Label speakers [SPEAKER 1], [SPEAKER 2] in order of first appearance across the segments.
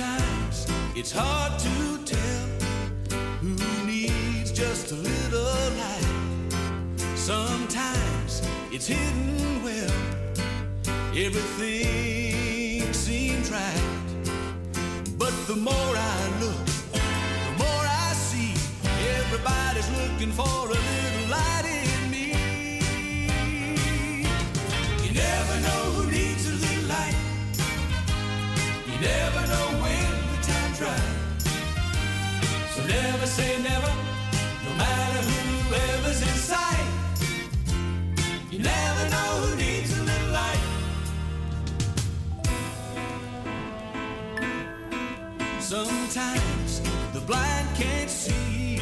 [SPEAKER 1] Sometimes it's hard to tell who needs just a little light. Sometimes it's hidden well. Everything seems right. But the more I look, the more I see. Everybody's looking for a little. say never, no matter whoever's in sight. You never know who needs a little light. Sometimes the blind can't see,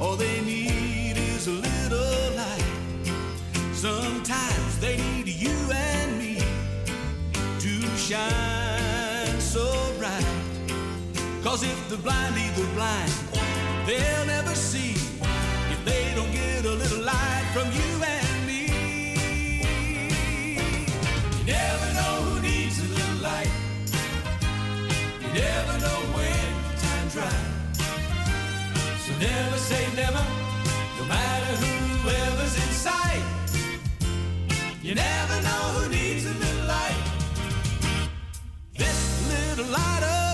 [SPEAKER 1] all they need is a little light. Sometimes they need you and me to shine so bright. Cause if the blind lead the blind, they'll never see if they don't get a little light from you and me. You never know who needs a little light. You never know when time's right. So never say never, no matter whoever's in sight. You never know who needs a little light. This little light of.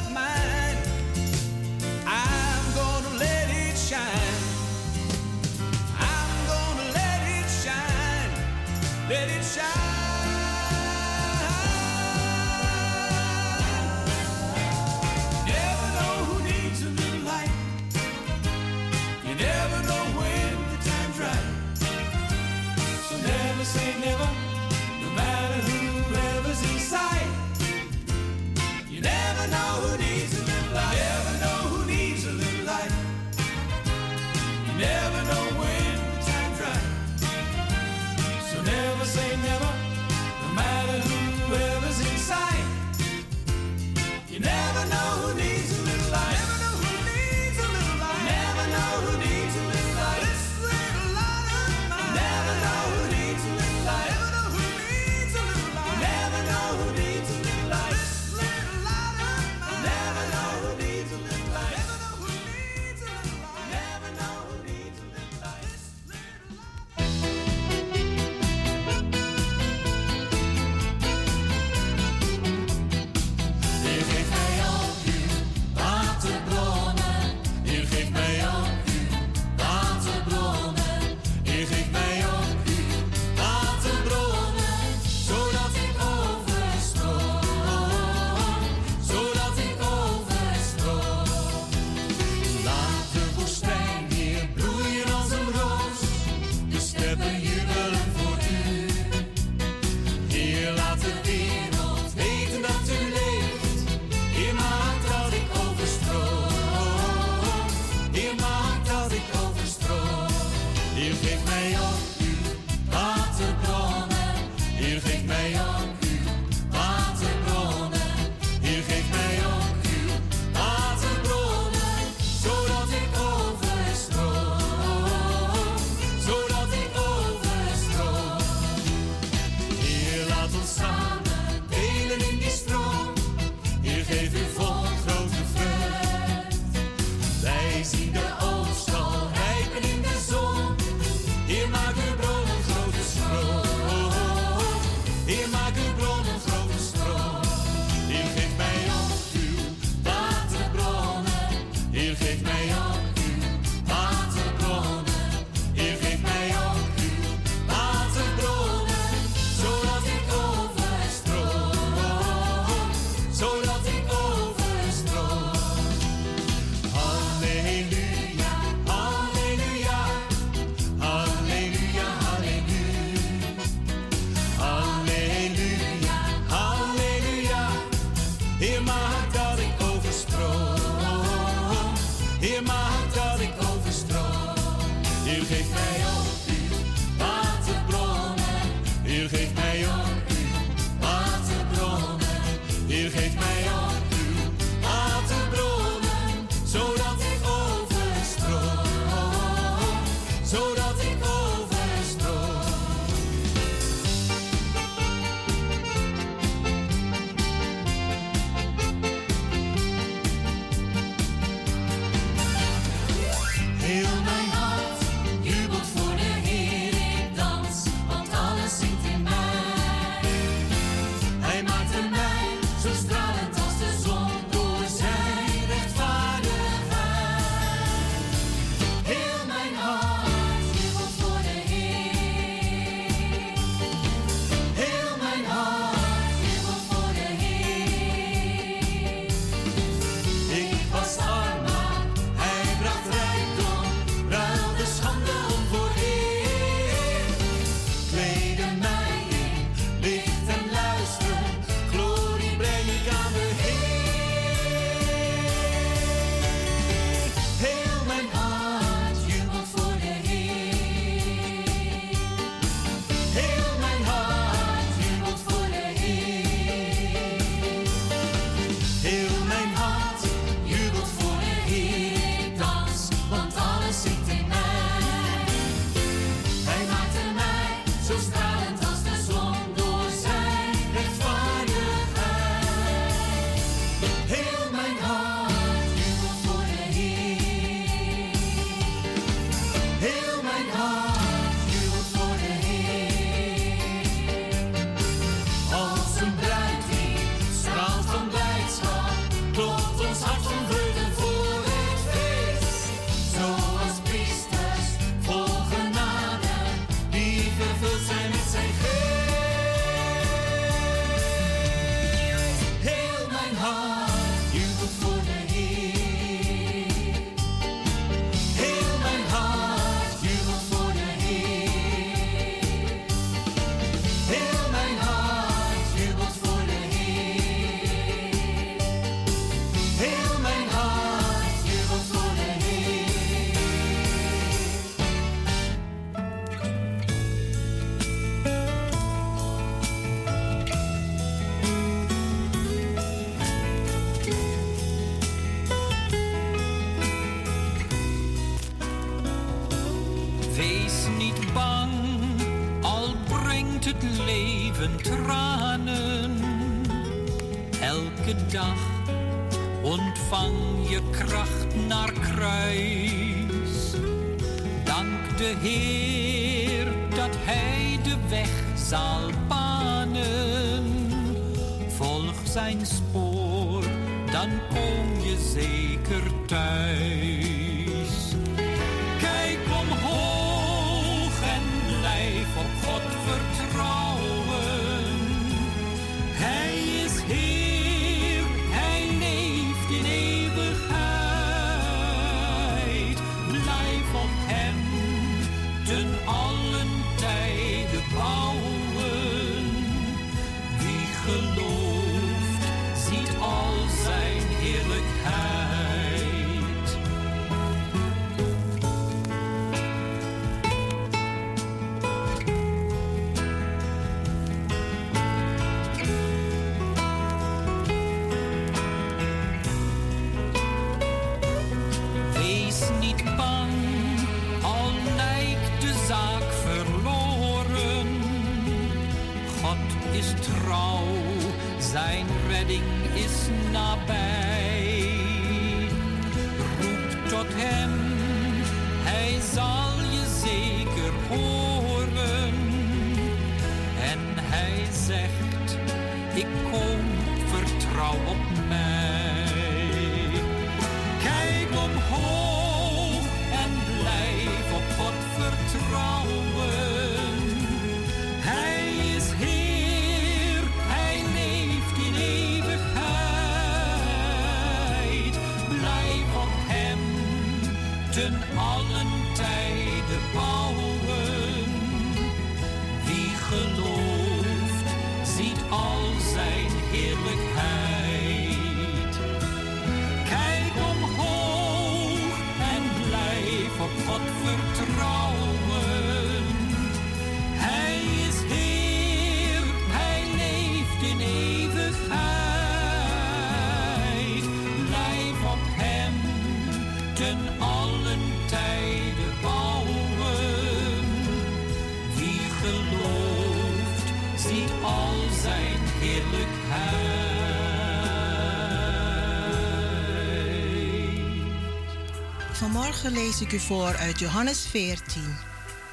[SPEAKER 2] Vanmorgen lees ik u voor uit Johannes 14,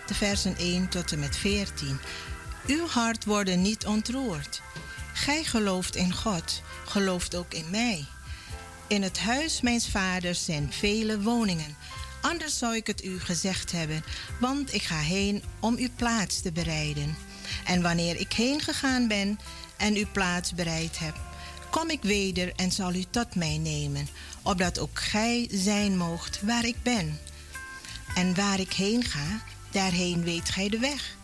[SPEAKER 2] de versen 1 tot en met 14. Uw hart wordt niet ontroerd. Gij gelooft in God, gelooft ook in mij. In het huis mijns vaders zijn vele woningen. Anders zou ik het u gezegd hebben, want ik ga heen om uw plaats te bereiden. En wanneer ik heen gegaan ben en uw plaats bereid heb, kom ik weder en zal u tot mij nemen, opdat ook gij zijn moogt waar ik ben. En waar ik heen ga, daarheen weet gij de weg.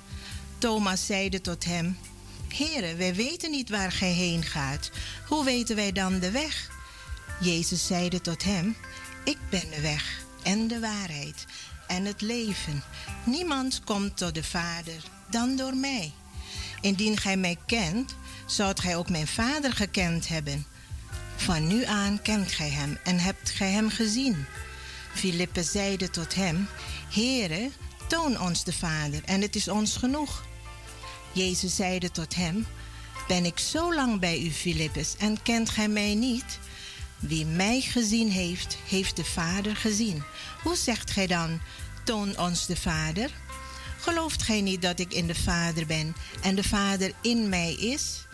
[SPEAKER 2] Thomas zeide tot hem: Heere, wij weten niet waar gij heen gaat. Hoe weten wij dan de weg? Jezus zeide tot hem: Ik ben de weg en de waarheid en het leven. Niemand komt tot de Vader dan door mij. Indien gij mij kent, zoudt gij ook mijn Vader gekend hebben. Van nu aan kent gij hem en hebt gij hem gezien. Filippe zeide tot hem: Heere, toon ons de Vader, en het is ons genoeg. Jezus zeide tot hem: Ben ik zo lang bij u, Filippus, en kent gij mij niet? Wie mij gezien heeft, heeft de Vader gezien. Hoe zegt gij dan: Toon ons de Vader? Gelooft gij niet dat ik in de Vader ben en de Vader in mij is?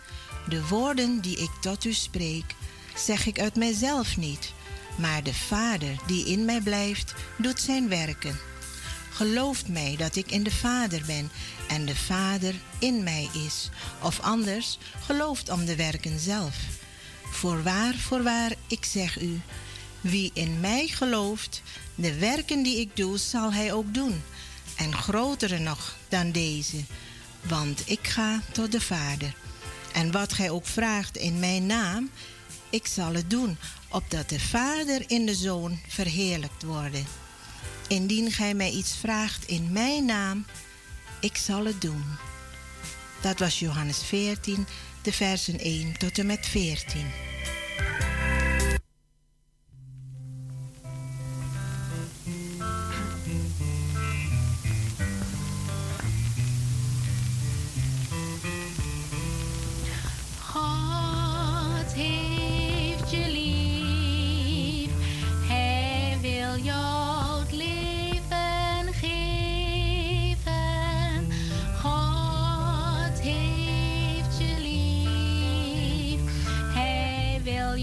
[SPEAKER 2] De woorden die ik tot u spreek, zeg ik uit mijzelf niet, maar de Vader die in mij blijft, doet zijn werken. Gelooft mij dat ik in de Vader ben en de Vader in mij is, of anders gelooft om de werken zelf. Voorwaar, voorwaar, ik zeg u, wie in mij gelooft, de werken die ik doe, zal hij ook doen, en grotere nog dan deze, want ik ga tot de Vader. En wat gij ook vraagt in mijn naam, ik zal het doen, opdat de Vader in de Zoon verheerlijkt worden. Indien gij mij iets vraagt in mijn naam, ik zal het doen. Dat was Johannes 14, de versen 1 tot en met 14.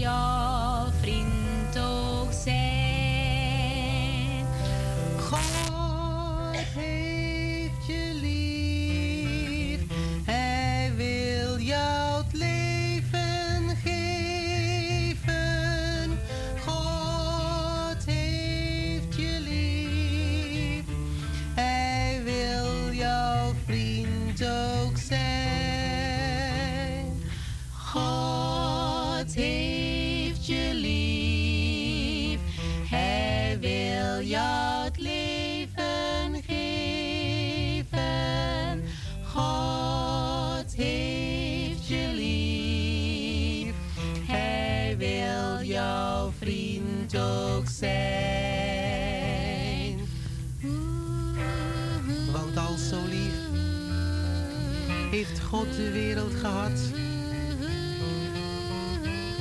[SPEAKER 3] y'all.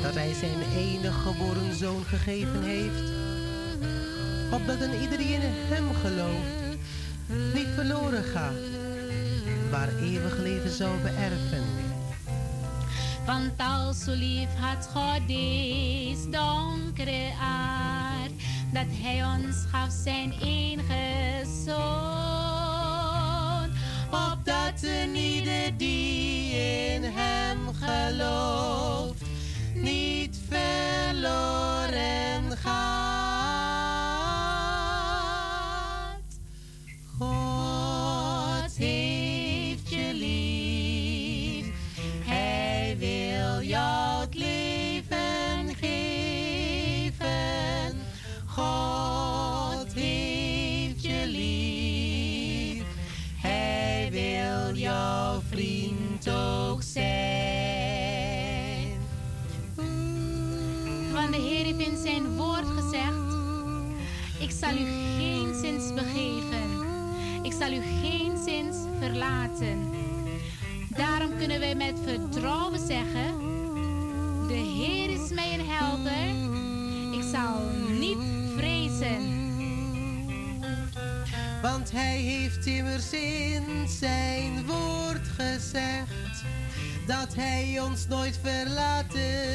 [SPEAKER 3] dat hij zijn enige geboren zoon gegeven heeft, opdat een ieder die in hem gelooft niet verloren gaat, maar eeuwig leven zou beërven.
[SPEAKER 4] Want al zo lief had God deze donkere aard, dat hij ons gaf zijn enige zoon, opdat een ieder die in hem gelooft. heeft
[SPEAKER 3] in zijn woord gezegd dat hij ons nooit verlaten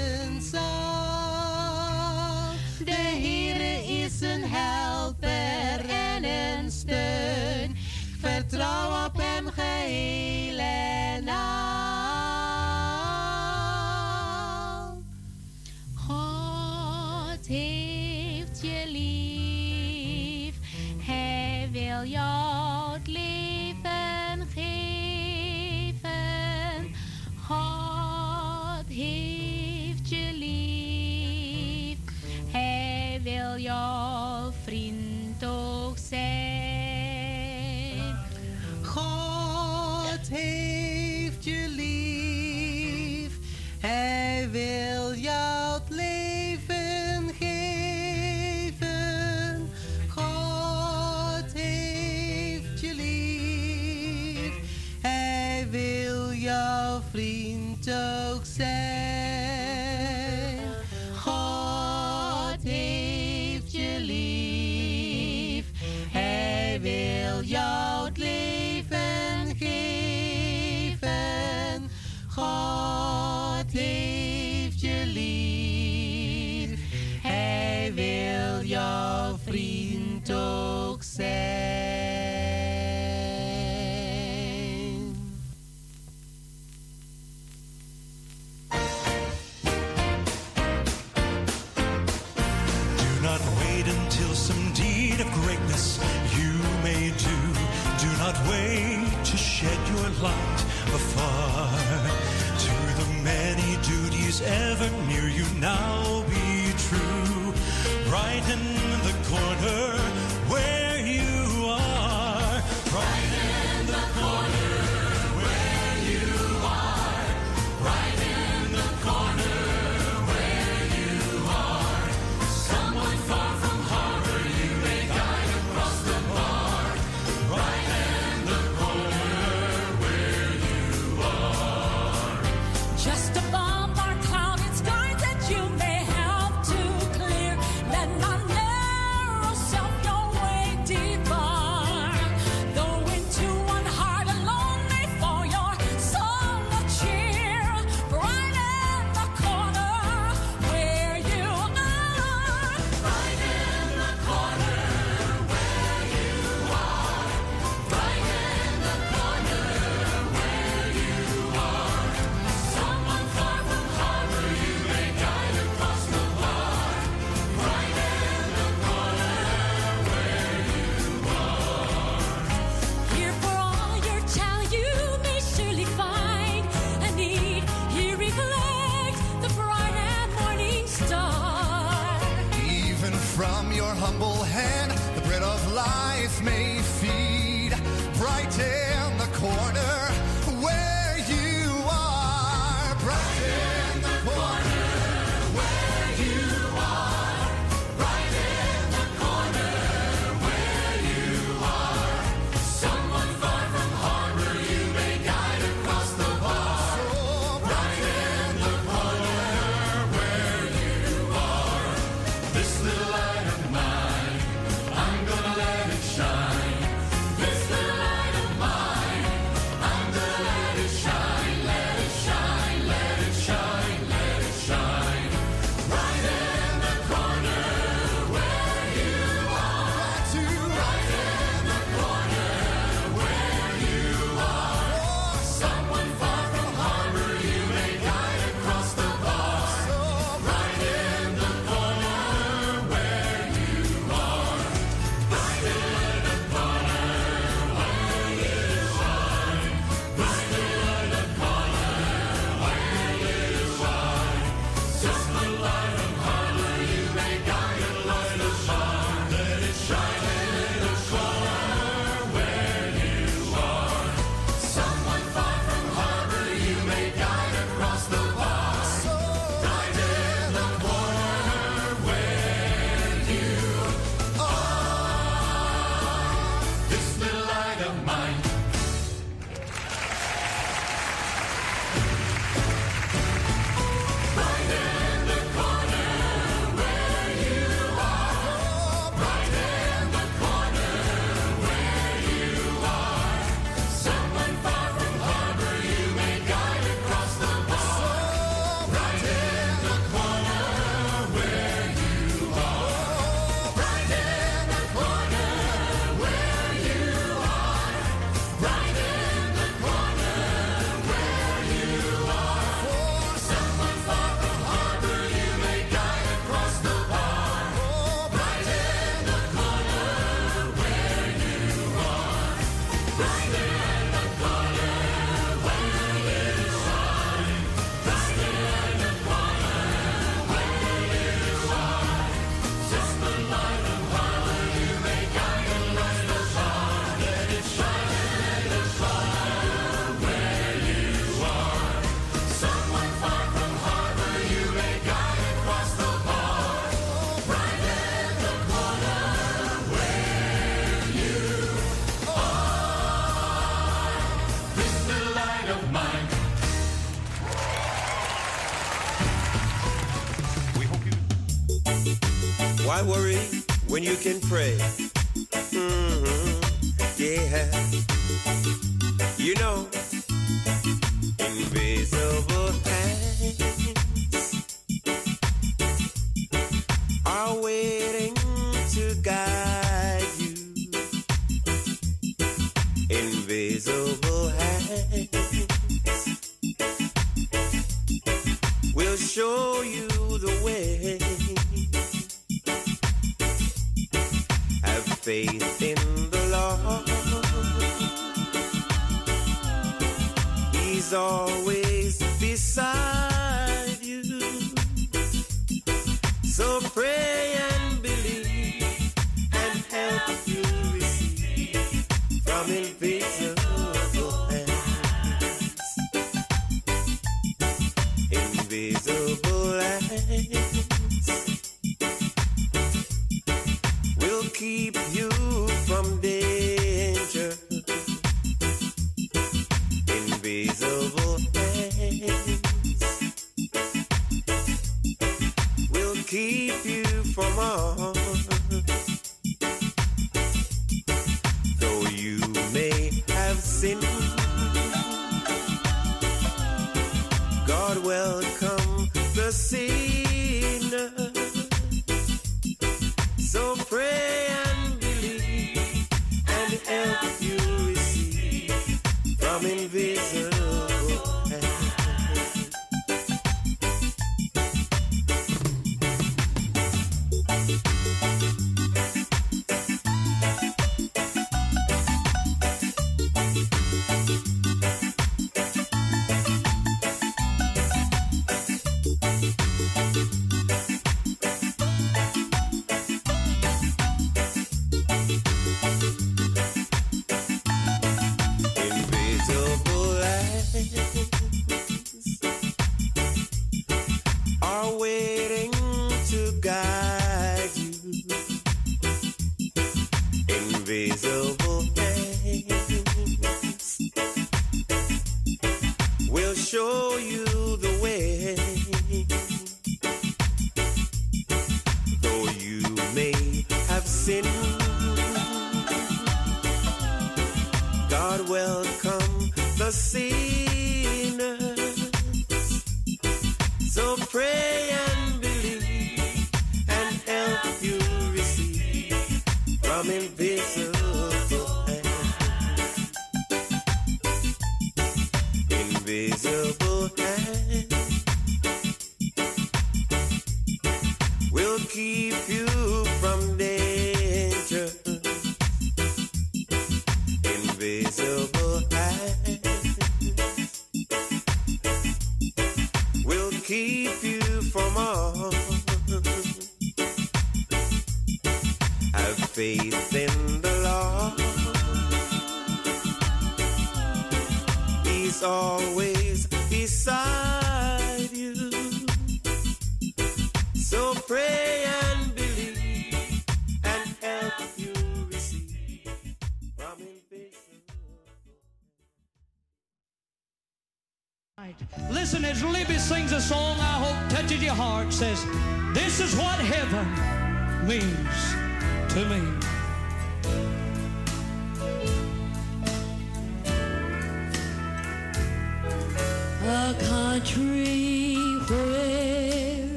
[SPEAKER 5] when you can pray?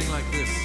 [SPEAKER 6] sing
[SPEAKER 7] like this.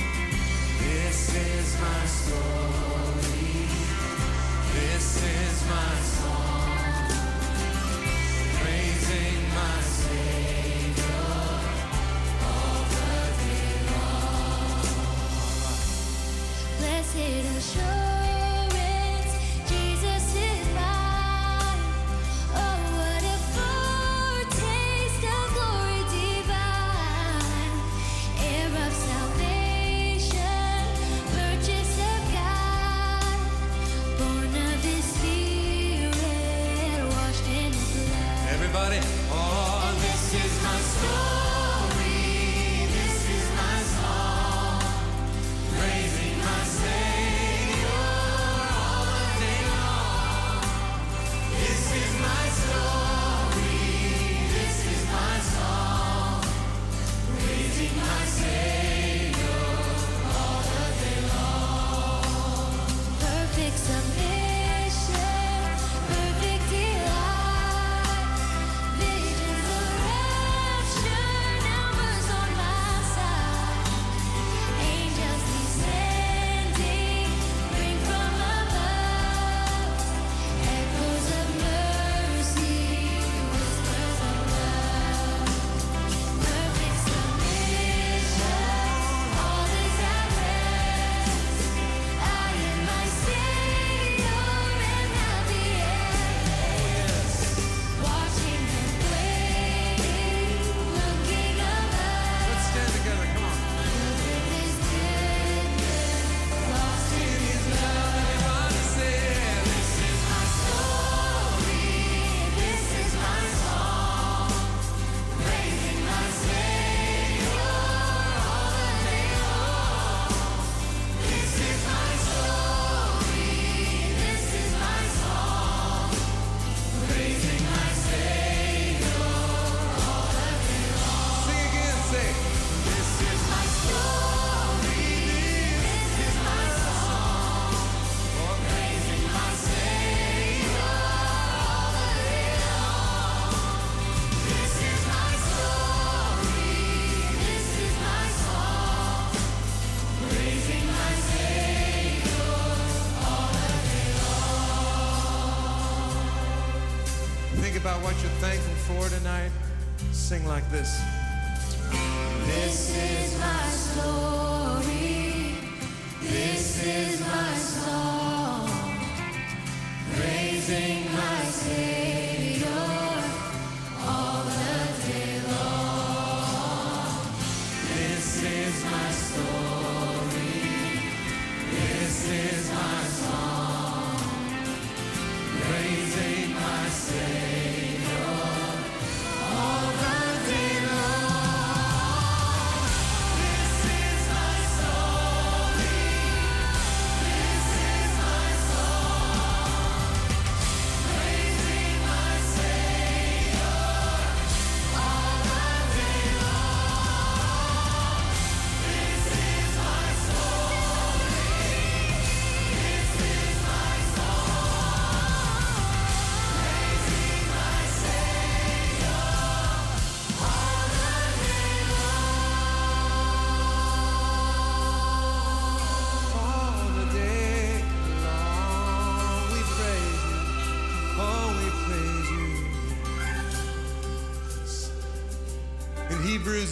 [SPEAKER 7] sing like this.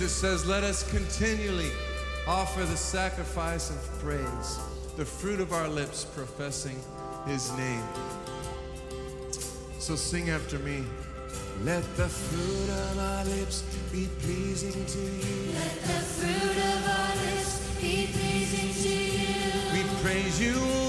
[SPEAKER 7] Jesus says, Let us continually offer the sacrifice of praise, the fruit of our lips professing his name. So sing after me. Let the fruit of our lips be pleasing to you.
[SPEAKER 8] Let the fruit of our lips be pleasing to you.
[SPEAKER 7] We praise you.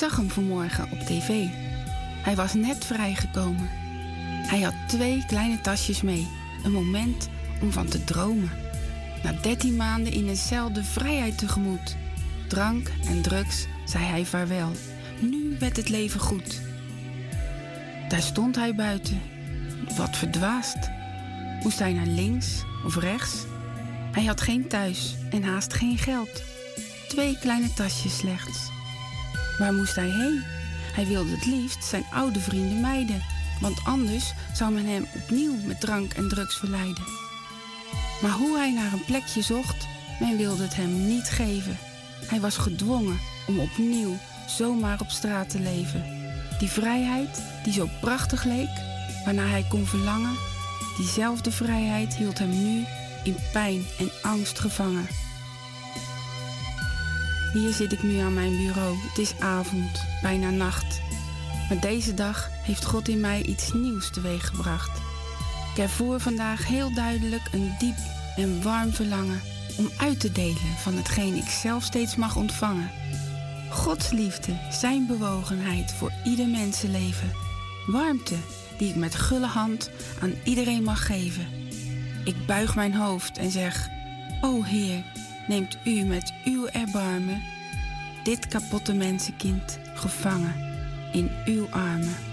[SPEAKER 9] Zag hem vanmorgen op tv. Hij was net vrijgekomen. Hij had twee kleine tasjes mee. Een moment om van te dromen. Na dertien maanden in eenzelfde vrijheid tegemoet. Drank en drugs, zei hij vaarwel. Nu werd het leven goed. Daar stond hij buiten. Wat verdwaasd. Moest hij naar links of rechts? Hij had geen thuis en haast geen geld. Twee kleine tasjes slechts. Waar moest hij heen? Hij wilde het liefst zijn oude vrienden mijden, want anders zou men hem opnieuw met drank en drugs verleiden. Maar hoe hij naar een plekje zocht, men wilde het hem niet geven. Hij was gedwongen om opnieuw zomaar op straat te leven. Die vrijheid die zo prachtig leek, waarna hij kon verlangen, diezelfde vrijheid hield hem nu in pijn en angst gevangen. Hier zit ik nu aan mijn bureau. Het is avond, bijna nacht. Maar deze dag heeft God in mij iets nieuws teweeggebracht. Ik ervoer vandaag heel duidelijk een diep en warm verlangen om uit te delen van hetgeen ik zelf steeds mag ontvangen. Gods liefde, zijn bewogenheid voor ieder mensenleven. Warmte die ik met gulle hand aan iedereen mag geven. Ik buig mijn hoofd en zeg: O Heer, neemt u met uw erbarmen dit kapotte mensenkind gevangen in uw armen.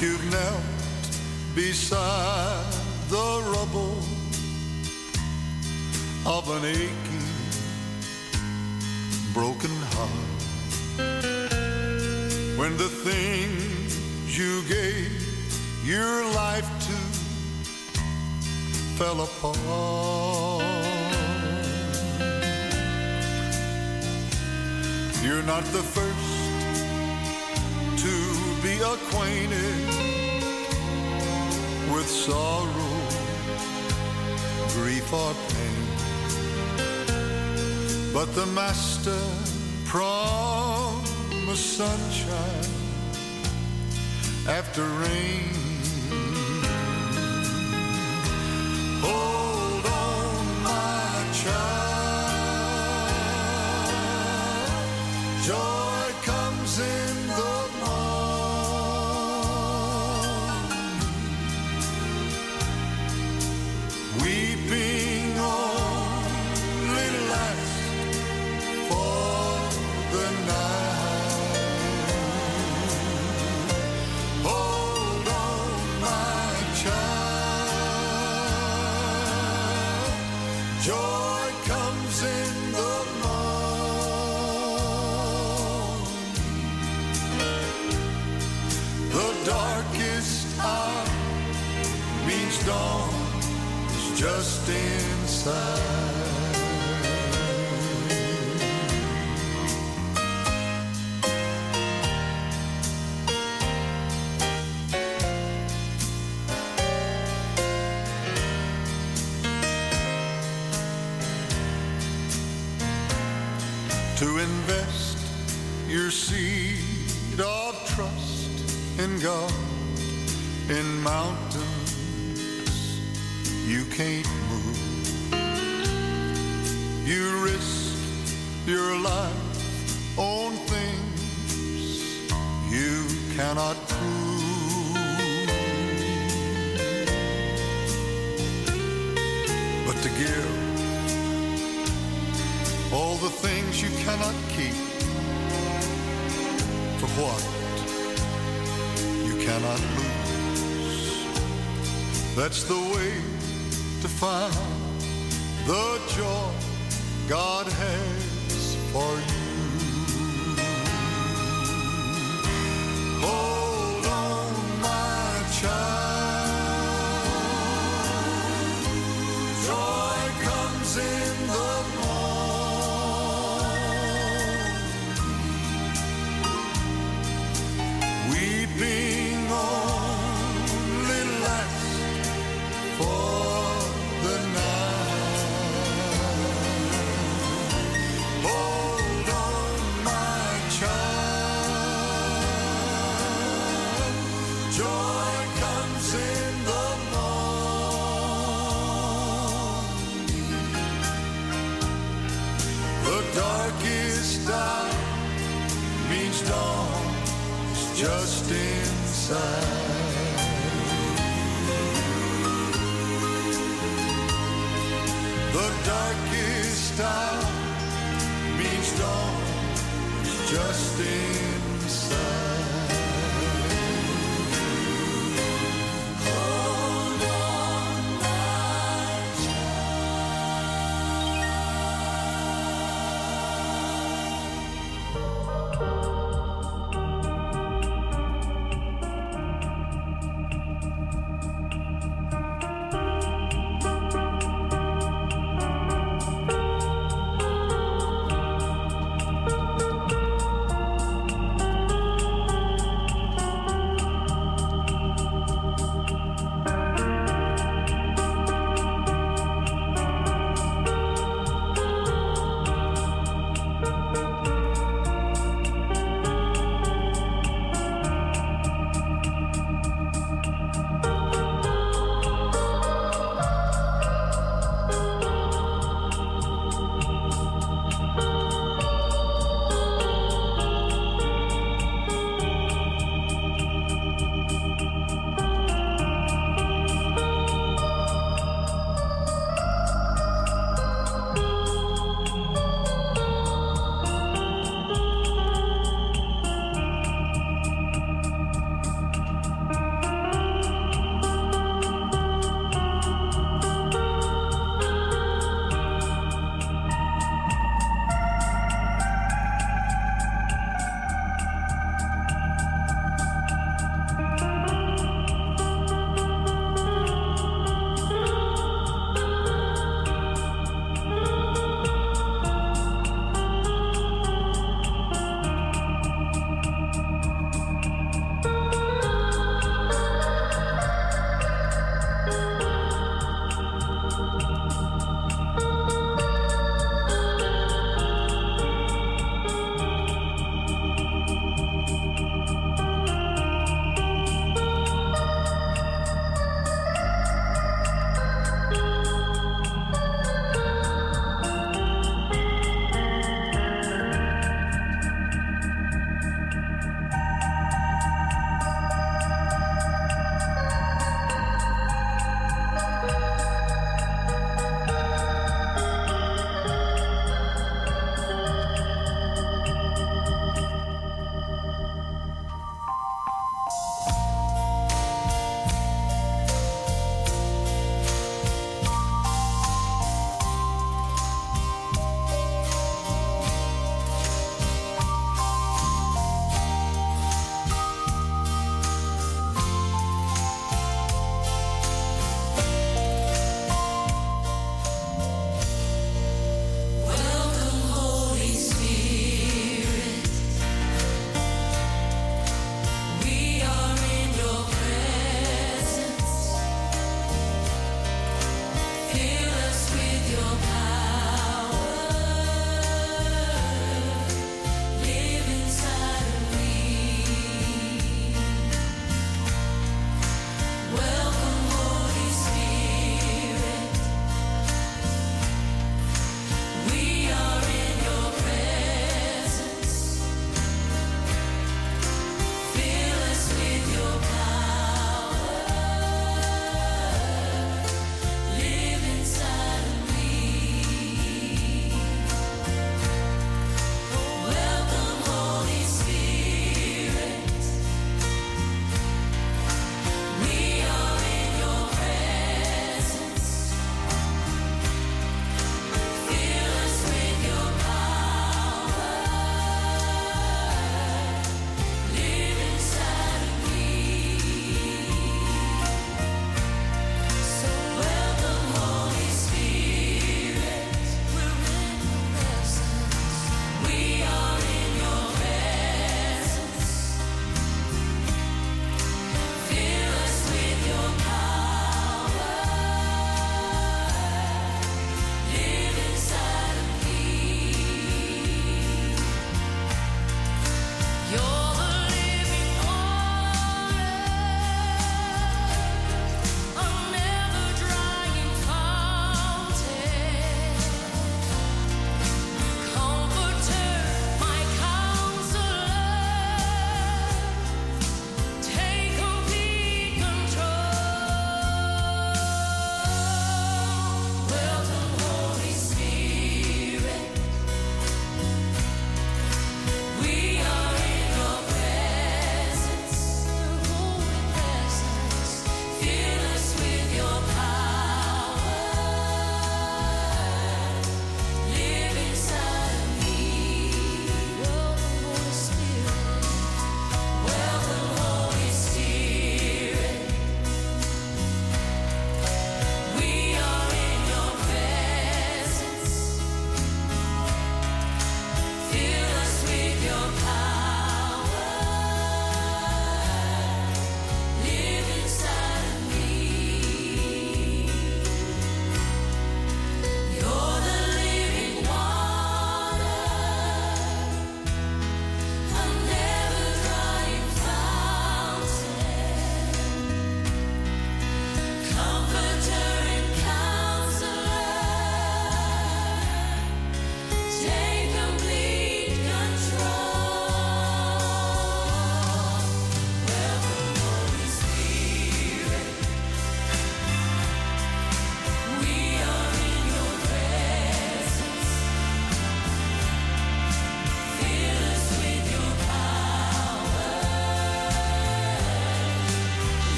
[SPEAKER 10] if you knelt beside the rubble of an acre sister promised sunshine after rain. That's the way to find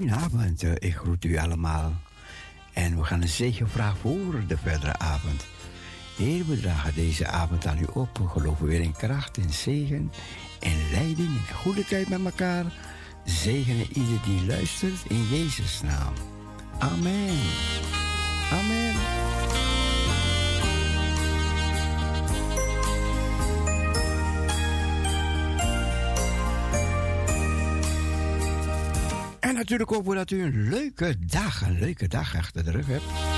[SPEAKER 11] Goedenavond, eh, ik groet u allemaal. En we gaan een zegenvraag voor de verdere avond. Heer, we dragen deze avond aan u op. We geloven weer in kracht, in zegen, in leiding, in goede tijd met elkaar. Zegenen ieder die luistert in Jezus' naam. Amen. Amen. Natuurlijk hopen we dat u een leuke dag, een leuke dag achter de rug hebt.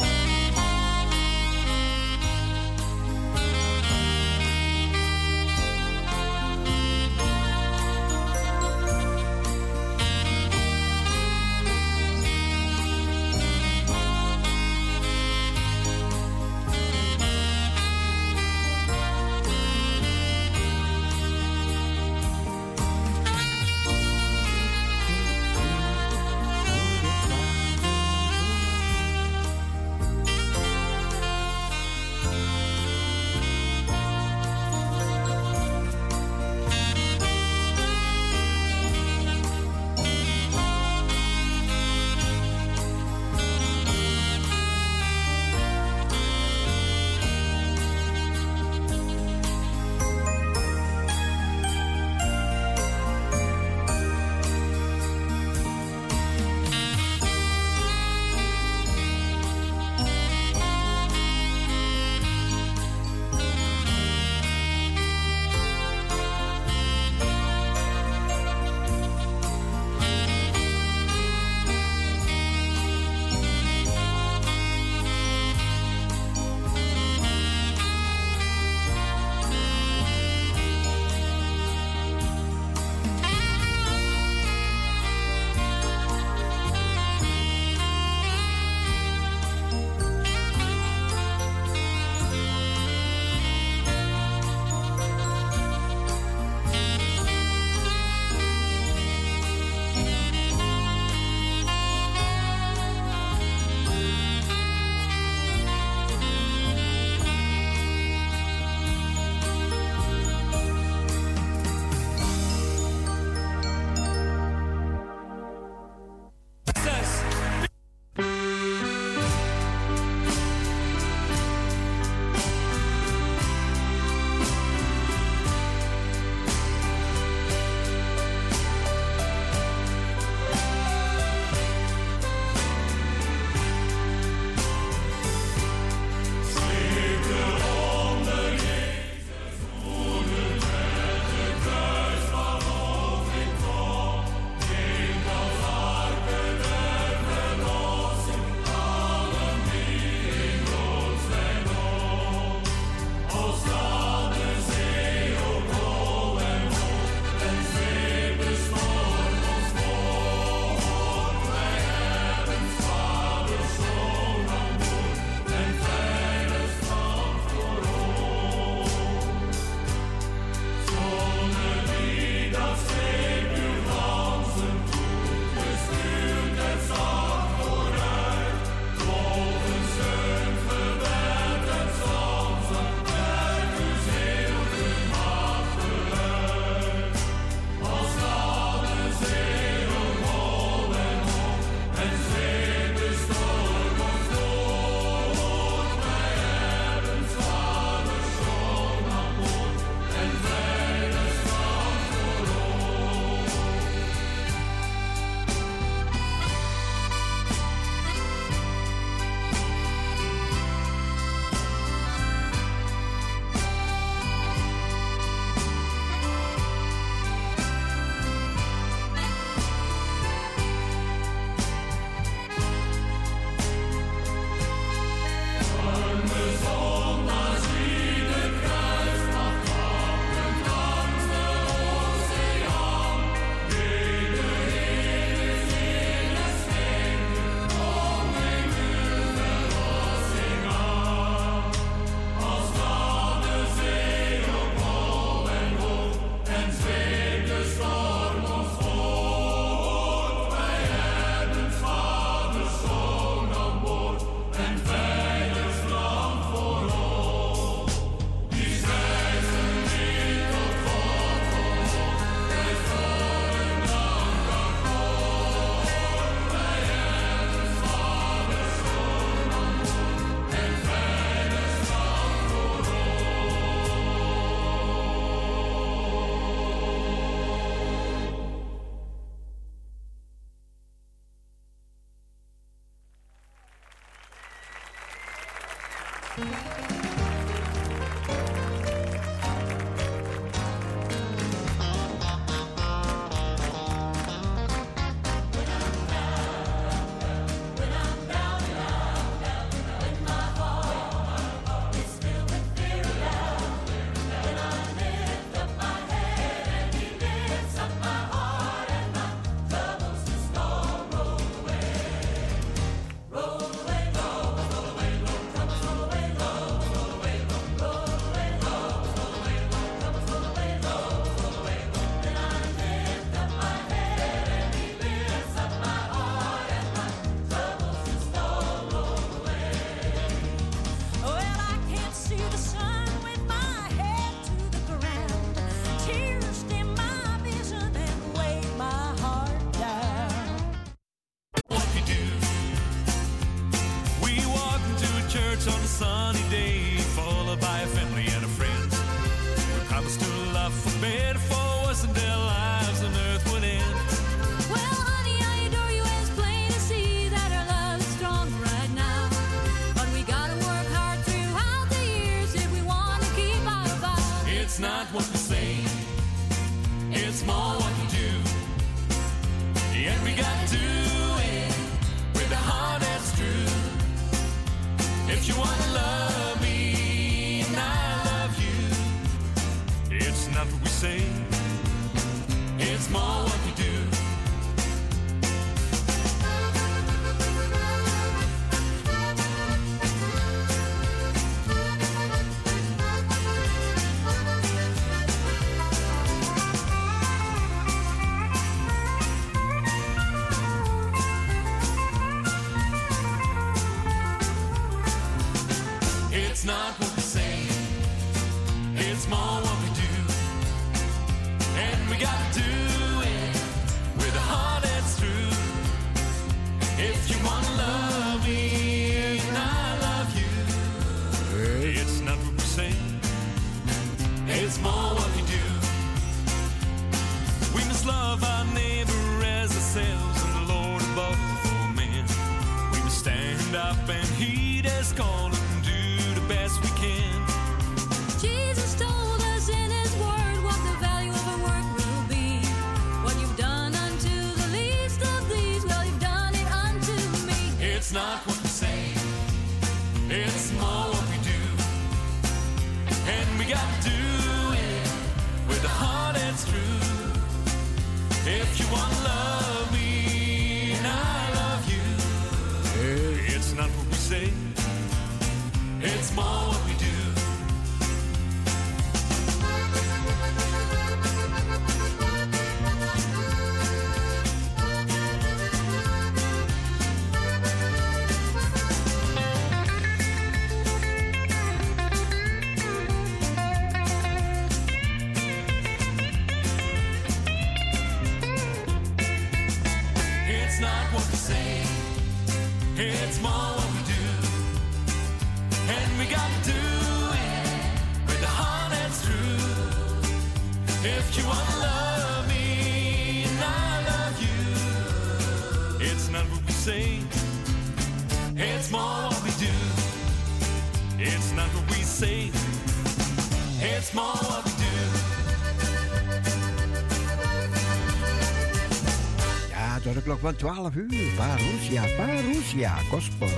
[SPEAKER 11] 12 uur. Parousia, Parousia, Gospel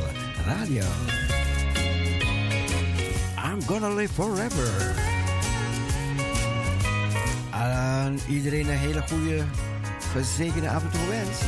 [SPEAKER 11] Radio. I'm gonna live forever. Aan iedereen een hele goede, gezegende avond
[SPEAKER 12] toe wens.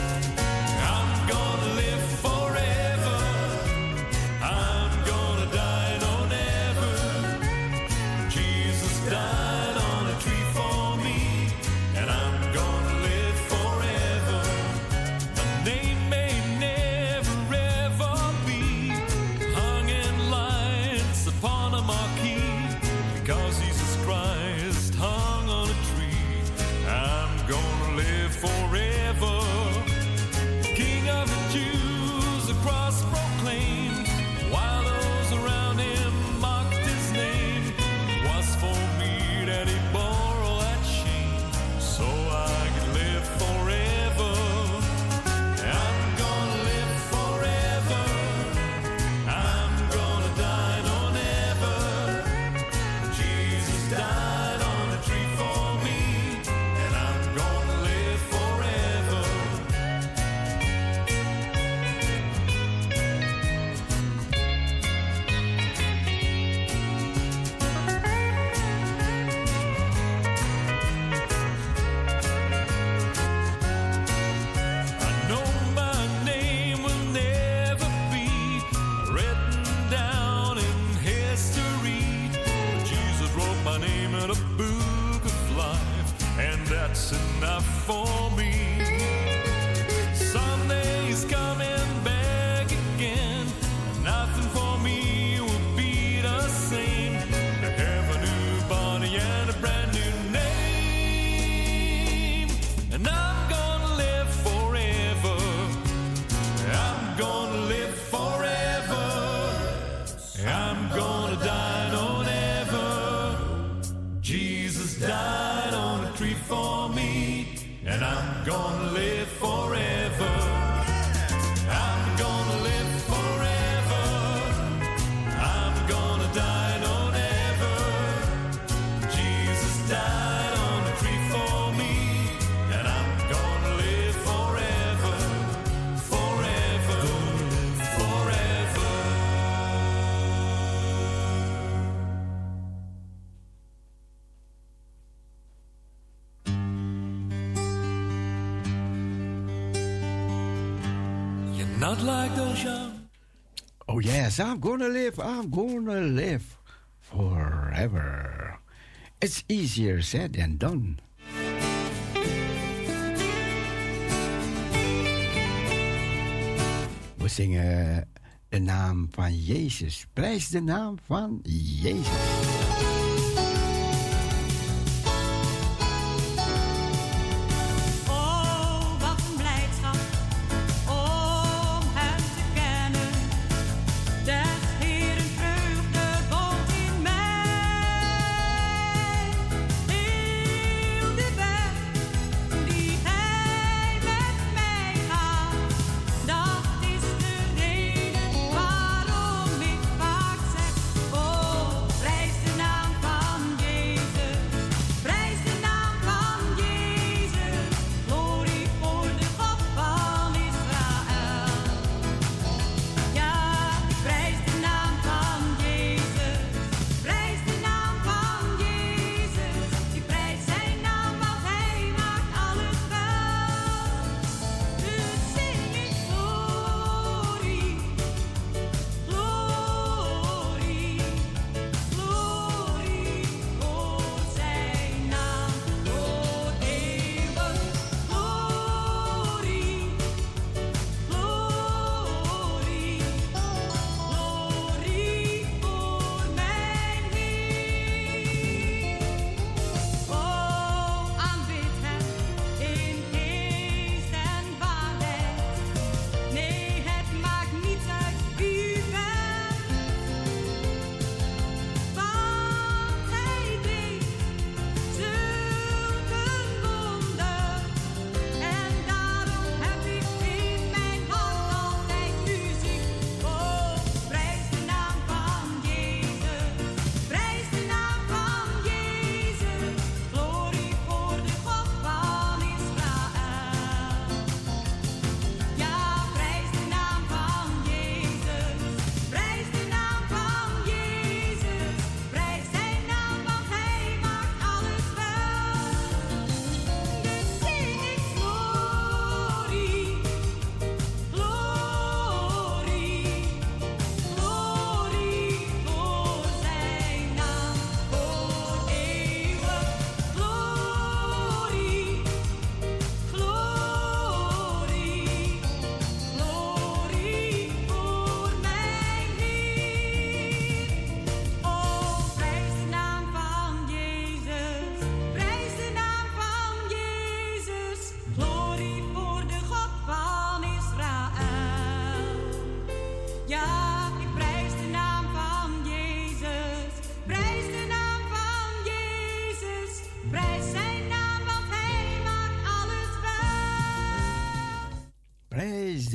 [SPEAKER 12] I'm gonna live, I'm gonna live forever.
[SPEAKER 13] It's easier said than done. We zingen de naam van Jezus. Prijs de naam van Jezus.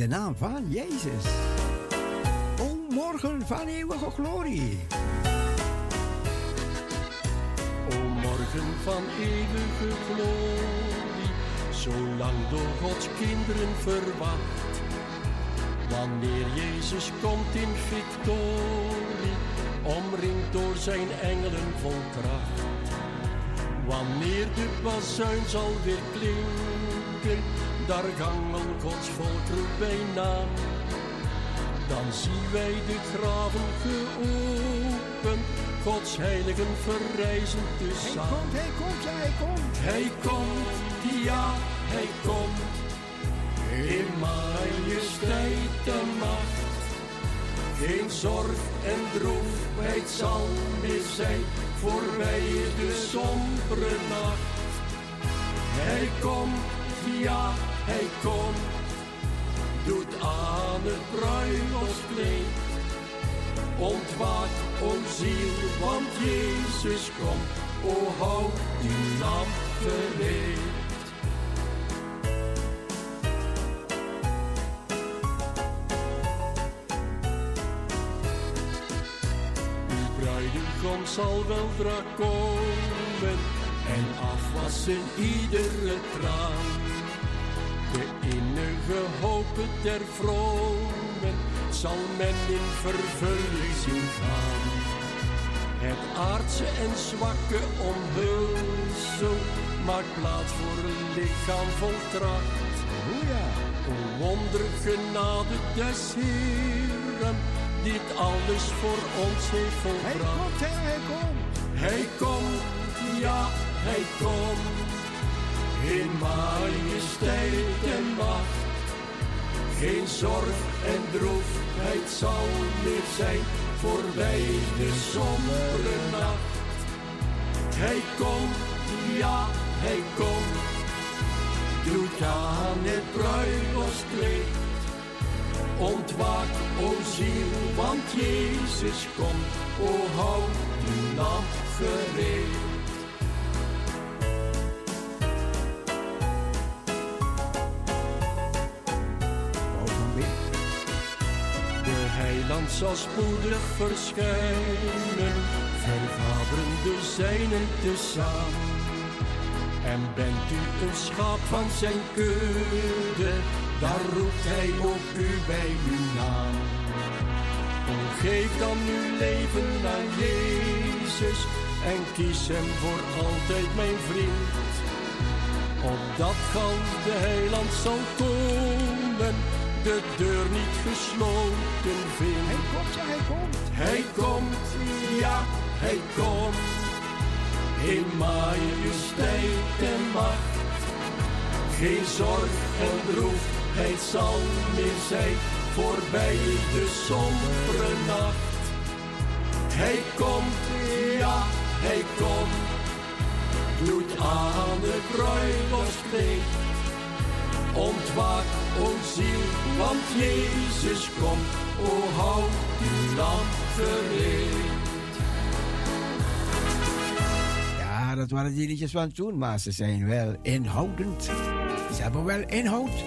[SPEAKER 11] De naam van Jezus.
[SPEAKER 13] O morgen van eeuwige glorie.
[SPEAKER 14] O morgen van eeuwige glorie, zolang door Gods kinderen verwacht. Wanneer Jezus komt in victorie, omringd door zijn engelen vol kracht. Wanneer de bazuin zal weer klinken, daar gangel Gods volk roept bijna. Dan zien wij de graven geopend, Gods heiligen verrijzen te
[SPEAKER 13] Hij komt, hij komt, ja, hij komt.
[SPEAKER 14] Hij komt, ja, hij komt. In majesteit en macht. Geen zorg en droefheid zal meer zijn voorbij de sombere nacht. Hij komt, ja, hij komt. Doet aan het bruiloftskleed. ontwaak o ziel, want Jezus komt. O houd die lamp gereed. Uw bruidegom zal wel dra komen en afwassen iedere traan. De innige hopen der vromen zal men in vervulling zien gaan. Het aardse en zwakke omhulsel maakt plaats voor een lichaam vol kracht. O wondergenade des Heeren, die het alles voor ons heeft volbracht. Hij komt, hij komt. Ja, hij komt. In majesteit en macht. Geen zorg en droefheid zal meer zijn voorbij de sombere nacht. Hij komt, ja, hij komt. Doet aan het bruiloftskleed. Ontwaak, o ziel, want Jezus komt. O houd uw lamp gereed. Zal spoedig verschijnen, vergaderen de zijnen tezamen. En bent u een schap van zijn kudde, daar roept hij ook u bij uw naam. Geef dan uw leven aan Jezus en kies hem voor altijd mijn vriend. Opdat gans de heiland zal komen, de deur niet gesloten vindt. Hij komt, ja, hij komt. Hij komt, ja, hij komt. In majesteit en macht. Geen zorg en droefheid zal meer zijn voorbij de sombere nacht. Hij komt, ja, hij komt. Doet aan het bruiloftskleed. Ontwaak, o ziel, want Jezus komt. O uw lamp gereed.
[SPEAKER 11] Ja, dat waren die liedjes van toen, maar ze zijn wel inhoudend. Ze hebben wel inhoud.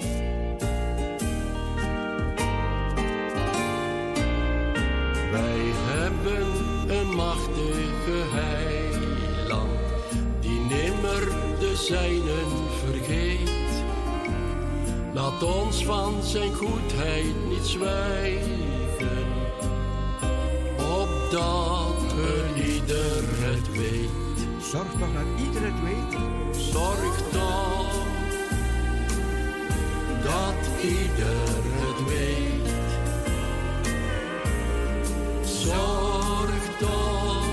[SPEAKER 14] Wij hebben een machtige heiland, die nimmer de zijnen. Laat ons van zijn goedheid niet zwijgen, opdat een ieder het weet.
[SPEAKER 11] Zorg toch dat ieder het weet.
[SPEAKER 14] Zorg toch dat ieder het weet. Zorg toch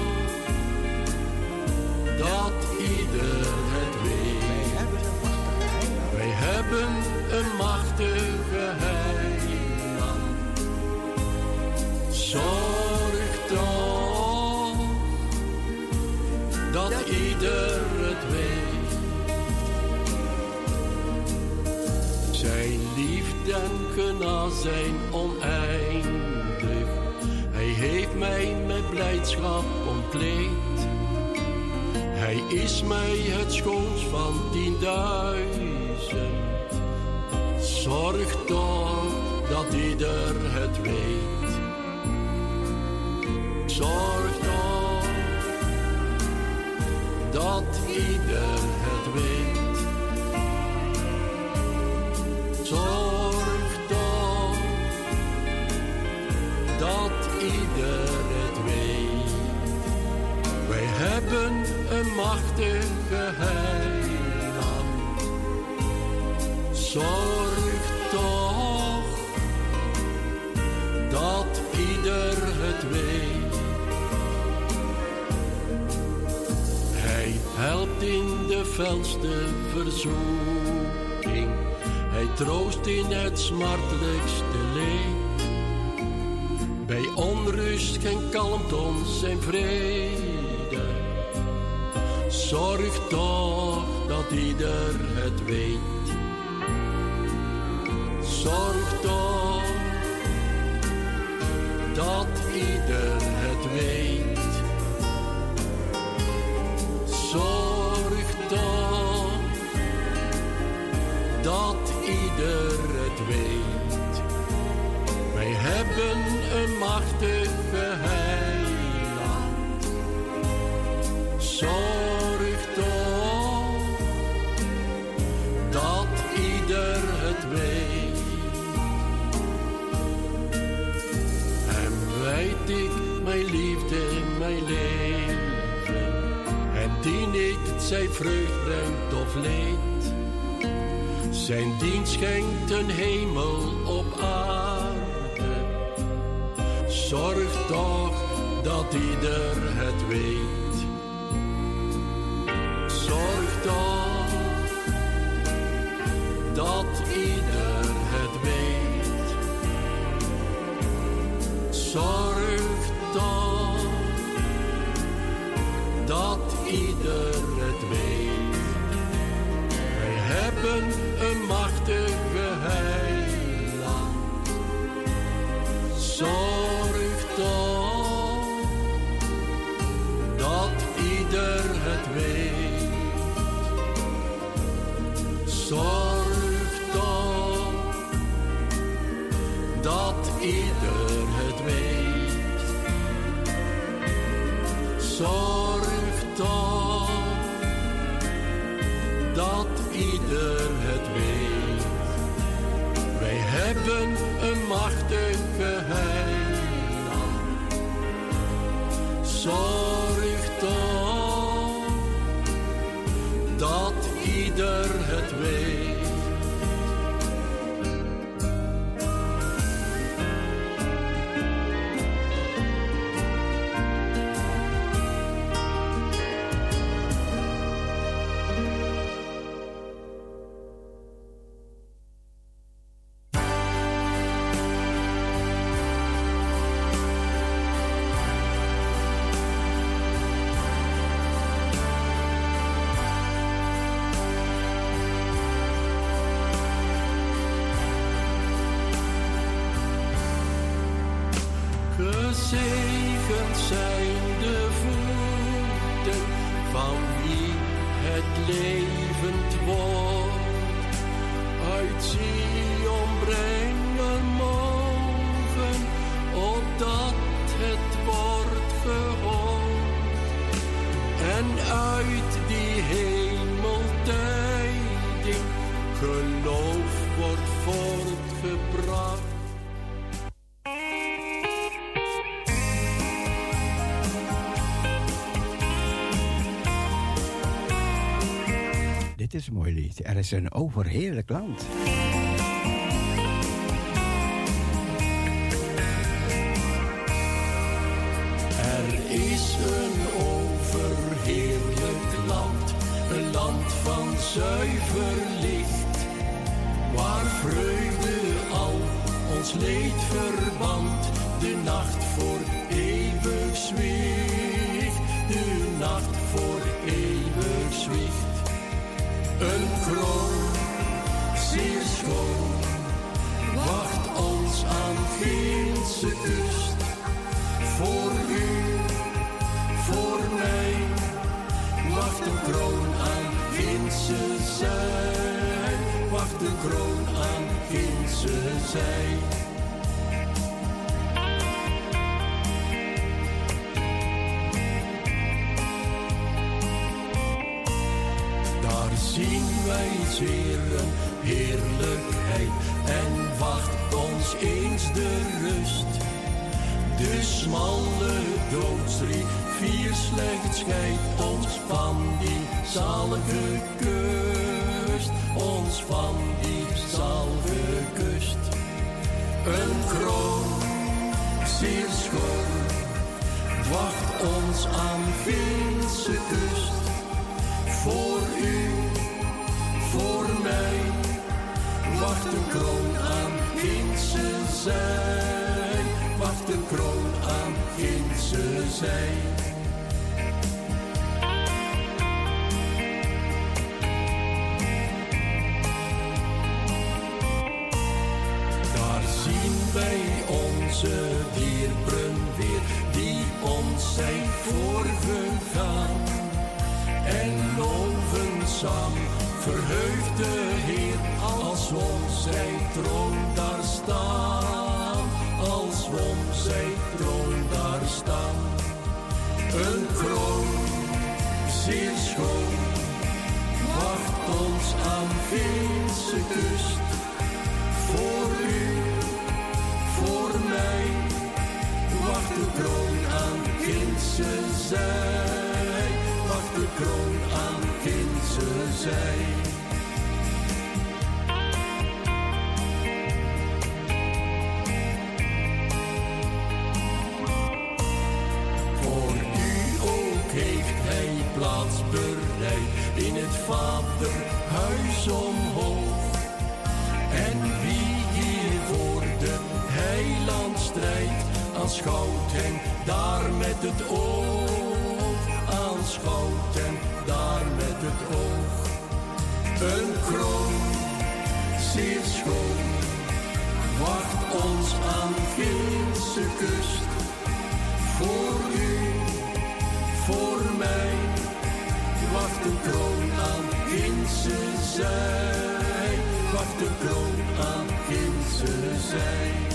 [SPEAKER 14] dat ieder het weet. Wij hebben zijn oneindig. Hij heeft mij met blijdschap omkleed. Hij is mij het schoons van tienduizend. Zorg toch dat ieder het weet. Zorg toch dat ieder het weet. Zorg hebben een machtige heiland. Zorg toch dat ieder het weet. Hij helpt in de felste verzoeking. Hij troost in het smartelijkste leed. Bij onrust geen kalmt ons en vrede. Zorg toch dat ieder het weet. Zorg toch dat ieder het weet. Zorg toch dat ieder het weet. Wij hebben een machtige heiland. Zij vreugd brengt of leed. Zijn dienst schenkt een hemel op aarde. Zorg toch dat ieder het weet.
[SPEAKER 11] Mooi lied. Er is een overheerlijk land.
[SPEAKER 14] Er is een overheerlijk land, een land van zuiver licht, waar vreugde al ons leed verband, de nacht voor eeuwig zwicht, de nacht voor eeuwig zwicht. Een kroon, zeer schoon, wacht ons aan ginse kust. Voor u, voor mij, wacht een kroon aan ginse zij, wacht een kroon aan ginse zij. Zien wij zeer een heerlijkheid en wacht ons eens de rust. De smalle doodsrivier slechts scheidt ons van die zalige kust, ons van die zalige kust. Een kroon, zeer schoon, wacht ons aan Finse kust. Voor u, mij, wacht een kroon aan Finse zij, wacht een kroon aan Finse zij. Daar zien wij onze dierbren weer, die ons zijn voorgegaan. En loven verheugt de Heer, als om zijn troon daar staan. Als om zijn troon daar staan. Een kroon, zeer schoon, wacht ons aan Finse kust. Voor u, voor mij, wacht de kroon aan Finse zij. Zij. Voor u ook heeft hij plaats bereid in het vaderhuis omhoog. En wie hier voor de heiland strijdt, aanschouwt hem daar met het oog. Aanschouwt hem daar met het oog. Een kroon, zeer schoon, wacht ons aan Gilse kust. Voor u, voor mij, wacht een kroon aan Ginse zij. Wacht een kroon aan Ginse zij.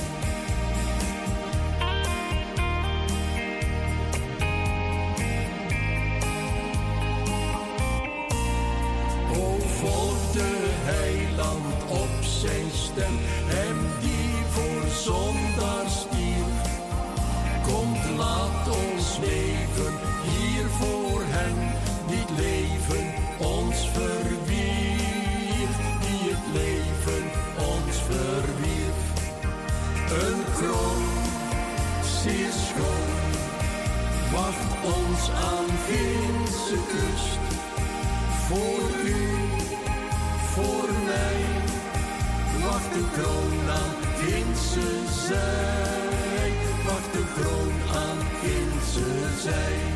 [SPEAKER 14] Voor u, voor mij, wacht de kroon aan Ginse zij. Wacht de kroon aan Ginse zij.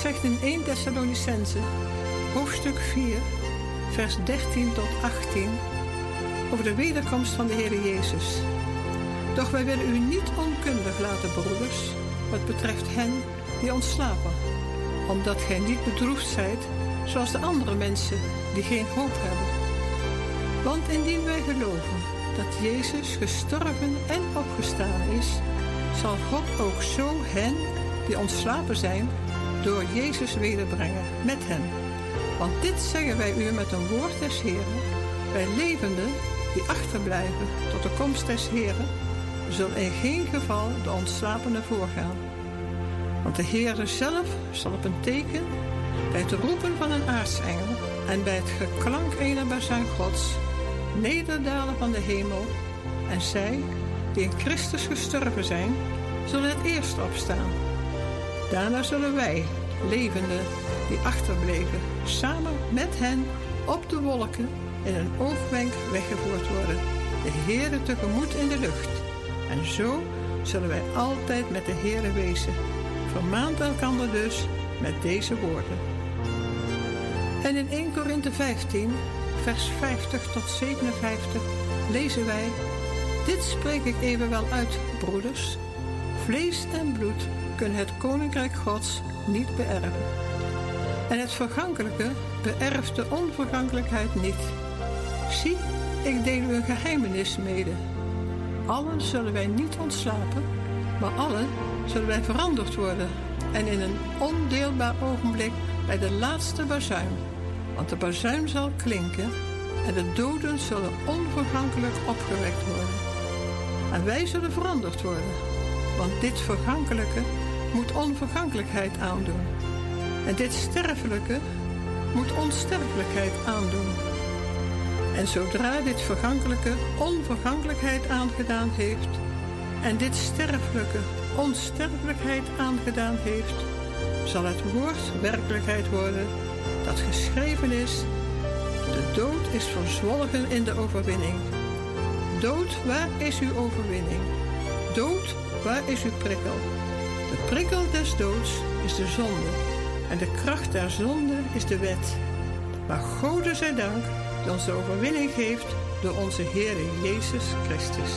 [SPEAKER 15] Zegt in 1 Thessalonicense, hoofdstuk 4, vers 13 tot 18, over de wederkomst van de Heer Jezus. Doch wij willen u niet onkundig laten, broeders, wat betreft hen die ontslapen, omdat gij niet bedroefd zijt, zoals de andere mensen die geen hoop hebben. Want indien wij geloven dat Jezus gestorven en opgestaan is, zal God ook zo hen die ontslapen zijn, door Jezus wederbrengen met hem. Want dit zeggen wij u met een woord des Heren. Wij levenden die achterblijven tot de komst des Heren, zullen in geen geval de ontslapenen voorgaan. Want de Heere zelf zal op een teken, bij het roepen van een aartsengel en bij het geklank ener bazuin Gods, nederdalen van de hemel. En zij, die in Christus gestorven zijn, zullen het eerst opstaan. Daarna zullen wij, levenden, die achterbleven, samen met hen op de wolken in een oogwenk weggevoerd worden, de Heere tegemoet in de lucht. En zo zullen wij altijd met de Heere wezen. Vermaant elkander dus met deze woorden. En in 1 Korinthe 15, vers 50 tot 57 lezen wij: Dit spreek ik evenwel uit, broeders. Vlees en bloed kunnen het koninkrijk Gods niet beërven. En het vergankelijke beërft de onvergankelijkheid niet. Zie, ik deel u een geheimenis mede. Allen zullen wij niet ontslapen, maar allen zullen wij veranderd worden. En in een ondeelbaar ogenblik bij de laatste bazuin. Want de bazuin zal klinken en de doden zullen onvergankelijk opgewekt worden. En wij zullen veranderd worden, want dit vergankelijke moet onvergankelijkheid aandoen. En dit sterfelijke moet onsterfelijkheid aandoen. En zodra dit vergankelijke onvergankelijkheid aangedaan heeft, en dit sterfelijke onsterfelijkheid aangedaan heeft, zal het woord werkelijkheid worden dat geschreven is: De dood is verzwolgen in de overwinning. Dood, waar is uw overwinning? Dood, waar is uw prikkel? prikkel des doods is de zonde en de kracht der zonde is de wet. Maar God zij dank
[SPEAKER 14] die ons de overwinning geeft door onze Heer Jezus Christus.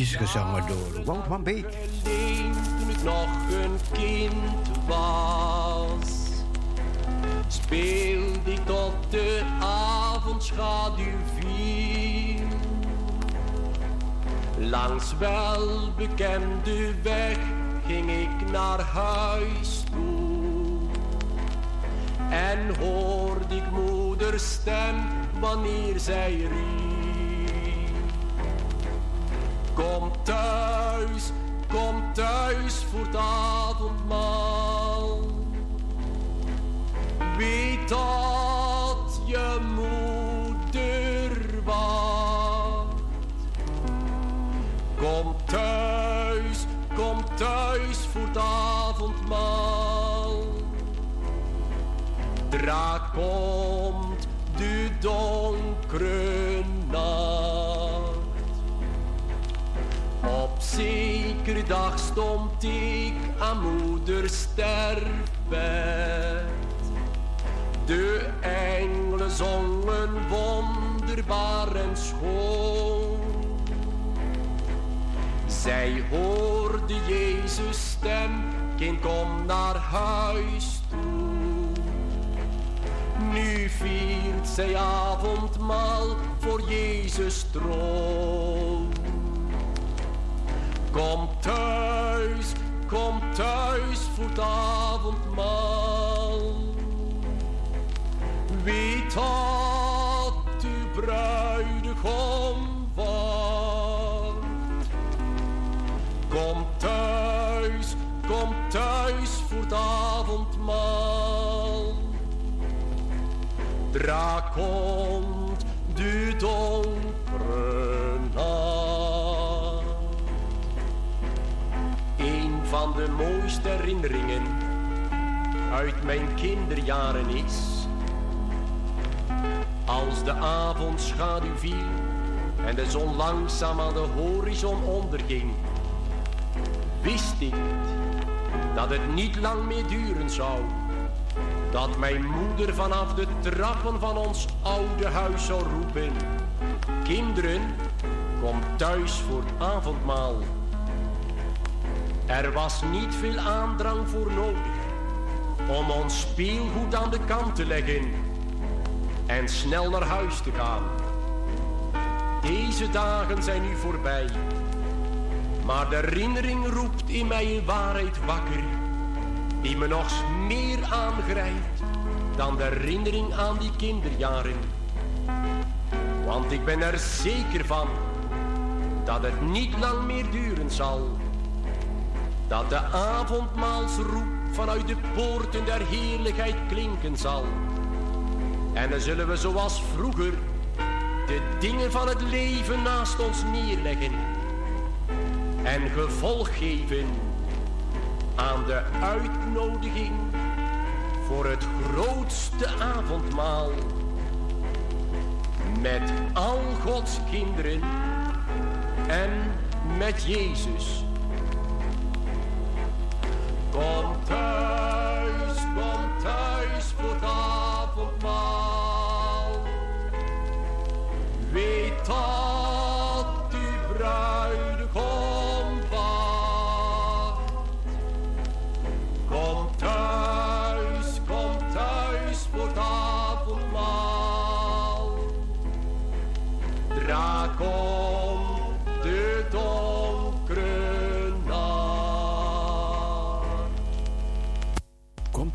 [SPEAKER 11] liedjes gezongen door Wout van Beek.
[SPEAKER 16] Toen ik nog een kind was, speelde ik tot de avondschaduw viel. Langs welbekende weg ging ik naar huis toe. En hoorde ik moeders stem wanneer zij riep. Kom thuis, kom thuis voor het avondmaal. Weet dat je moeder wacht.
[SPEAKER 14] Kom thuis, kom thuis voor het avondmaal. Draak op. dag stond ik aan moeders sterfbed. De engelen zongen wonderbaar en schoon. Zij hoorde Jezus stem, kind kom naar huis toe. Nu viert zij avondmaal voor Jezus troon. Kom thuis, kom thuis voor het avondmaal. Weet dat uw bruidegom wordt. Kom thuis, kom thuis voor het avondmaal. Dra komt de donkere van de mooiste herinneringen uit mijn kinderjaren is. Als de avondschaduw viel en de zon langzaam aan de horizon onderging, wist ik dat het niet lang meer duren zou. Dat mijn moeder vanaf de trappen van ons oude huis zou roepen: Kinderen, kom thuis voor het avondmaal. Er was niet veel aandrang voor nodig om ons speelgoed aan de kant te leggen en snel naar huis te gaan. Deze dagen zijn nu voorbij, maar de herinnering roept in mij een waarheid wakker, die me nog meer aangrijpt dan de herinnering aan die kinderjaren. Want ik ben er zeker van dat het niet lang meer duren zal, dat de avondmaalsroep vanuit de poorten der heerlijkheid klinken zal. En dan zullen we zoals vroeger de dingen van het leven naast ons neerleggen en gevolg geven aan de uitnodiging voor het grootste avondmaal met al Gods kinderen en met Jezus. Kom thuis, kom thuis voor het avondmaal. Weet dat uw bruidegom wacht. Kom thuis, kom thuis voor het avondmaal. Dra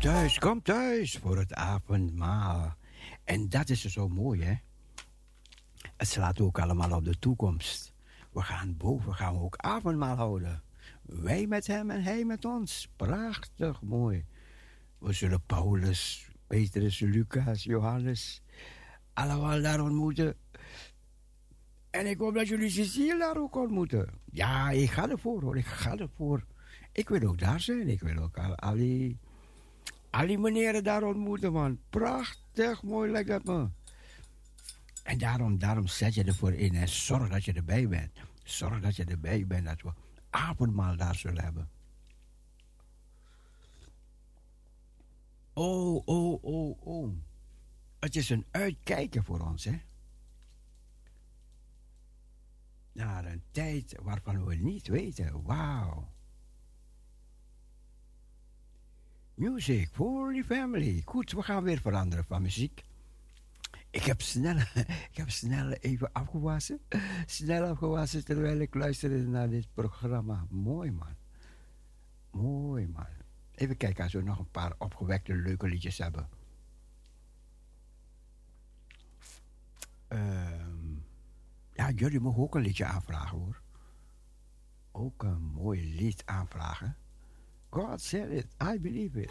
[SPEAKER 11] thuis, kom thuis voor het avondmaal. En dat is zo mooi, hè? Het slaat ook allemaal op de toekomst. We gaan boven, gaan we ook avondmaal houden. Wij met hem en hij met ons. Prachtig mooi. We zullen Paulus, Petrus, Lucas, Johannes allemaal daar ontmoeten. En ik hoop dat jullie Cecile daar ook ontmoeten. Ja, ik ga ervoor hoor, ik ga ervoor. Ik wil ook daar zijn. Ik wil ook al, al die, al die daar ontmoeten, man. Prachtig mooi dat me. En daarom, daarom zet je ervoor in en zorg dat je erbij bent. Zorg dat je erbij bent, dat we avondmaal daar zullen hebben. Oh, oh, oh, oh. Het is een uitkijken voor ons, hè? Naar een tijd waarvan we niet weten. Wauw. Music for the family. Goed, we gaan weer veranderen van muziek. Ik heb snel, ik heb snel even afgewassen. Snel afgewassen terwijl ik luisterde naar dit programma. Mooi man. Mooi man. Even kijken als we nog een paar opgewekte leuke liedjes hebben. Ehm, ja, jullie mogen ook een liedje aanvragen hoor. Ook een mooi lied aanvragen. God said it, I believe it.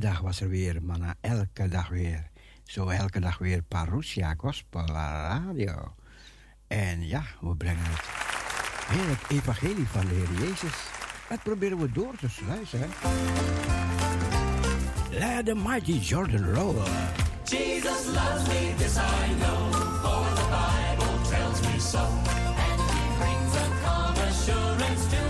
[SPEAKER 11] Dag was er weer, manna, elke dag weer. Zo elke dag weer Parousia Gospel Radio. En ja, we brengen het heerlijk evangelie van de Heer Jezus. Dat proberen we door te sluiten. Hè? Let the mighty Jordan roll.
[SPEAKER 17] Jesus loves me, this I know, for the Bible tells me so. And he brings a calm assurance to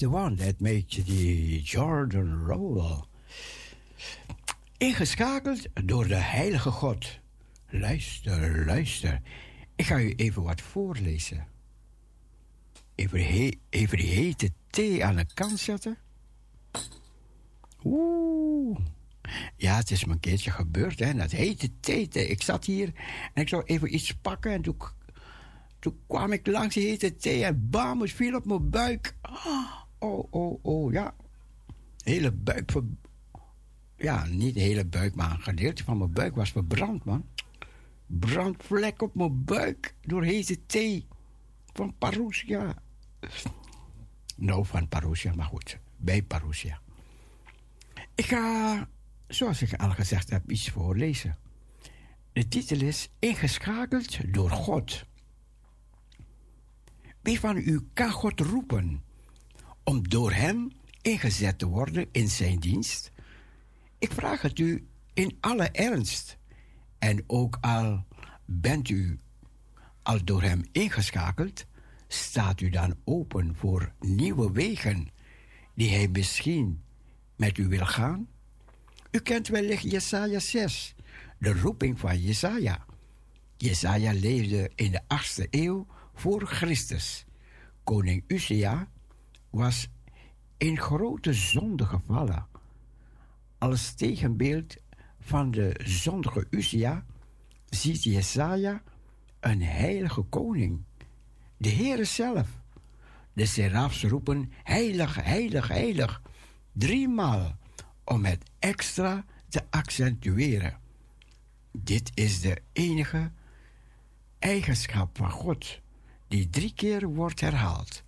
[SPEAKER 17] the one that makes the Jordan roll.
[SPEAKER 11] Ingeschakeld door de Heilige God. Luister, luister. Ik ga u even wat voorlezen. Even, die he- even die hete thee aan de kant zetten. Oeh. Ja, het is me een keertje gebeurd, hè. Dat hete thee. Ik zat hier en ik zou even iets pakken en toen, toen kwam ik langs die hete thee en bam, het viel op mijn buik. Oh, oh, oh, ja. Hele buik. Ja, niet de hele buik, maar een gedeelte van mijn buik was verbrand, man. Brandvlek op mijn buik door hete thee. Van Parousia. Nou, van Parousia, maar goed. Bij Parousia. Ik ga, zoals ik al gezegd heb, iets voorlezen. De titel is Ingeschakeld door God. Wie van u kan God roepen om door Hem ingezet te worden in Zijn dienst? Ik vraag het u in alle ernst. En ook al bent u al door Hem ingeschakeld, staat u dan open voor nieuwe wegen die Hij misschien met u wil gaan? U kent wellicht Jesaja 6, de roeping van Jesaja. Jesaja leefde in de 8e eeuw voor Christus. Koning Uzia was in grote zonde gevallen. Als tegenbeeld van de zondige Uzia ziet Jesaja een heilige koning, de Heere zelf. De serafs roepen heilig, heilig, heilig, driemaal om het extra te accentueren. Dit is de enige eigenschap van God die drie keer wordt herhaald.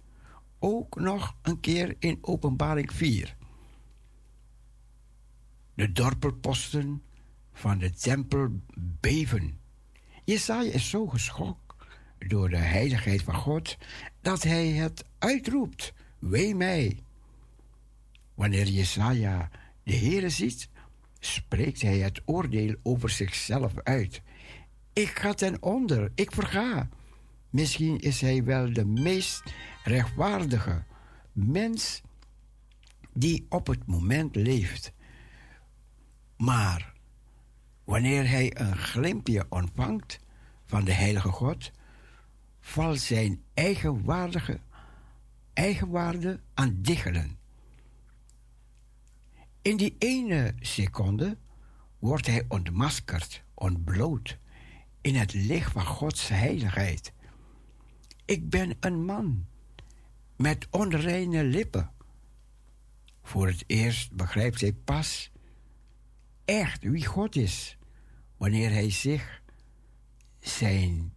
[SPEAKER 11] Ook nog een keer in Openbaring 4. De dorpelposten van de tempel beven. Jesaja is zo geschokt door de heiligheid van God dat hij het uitroept: Wee mij. Wanneer Jesaja de Heere ziet, spreekt hij het oordeel over zichzelf uit. Ik ga ten onder, ik verga. Misschien is hij wel de meest rechtvaardige mens die op het moment leeft. Maar wanneer hij een glimpje ontvangt van de Heilige God, valt zijn eigenwaardige eigenwaarde aan diggelen. In die ene seconde wordt hij ontmaskerd, ontbloot in het licht van Gods heiligheid. Ik ben een man met onreine lippen. Voor het eerst begrijpt hij pas echt wie God is wanneer hij zich zijn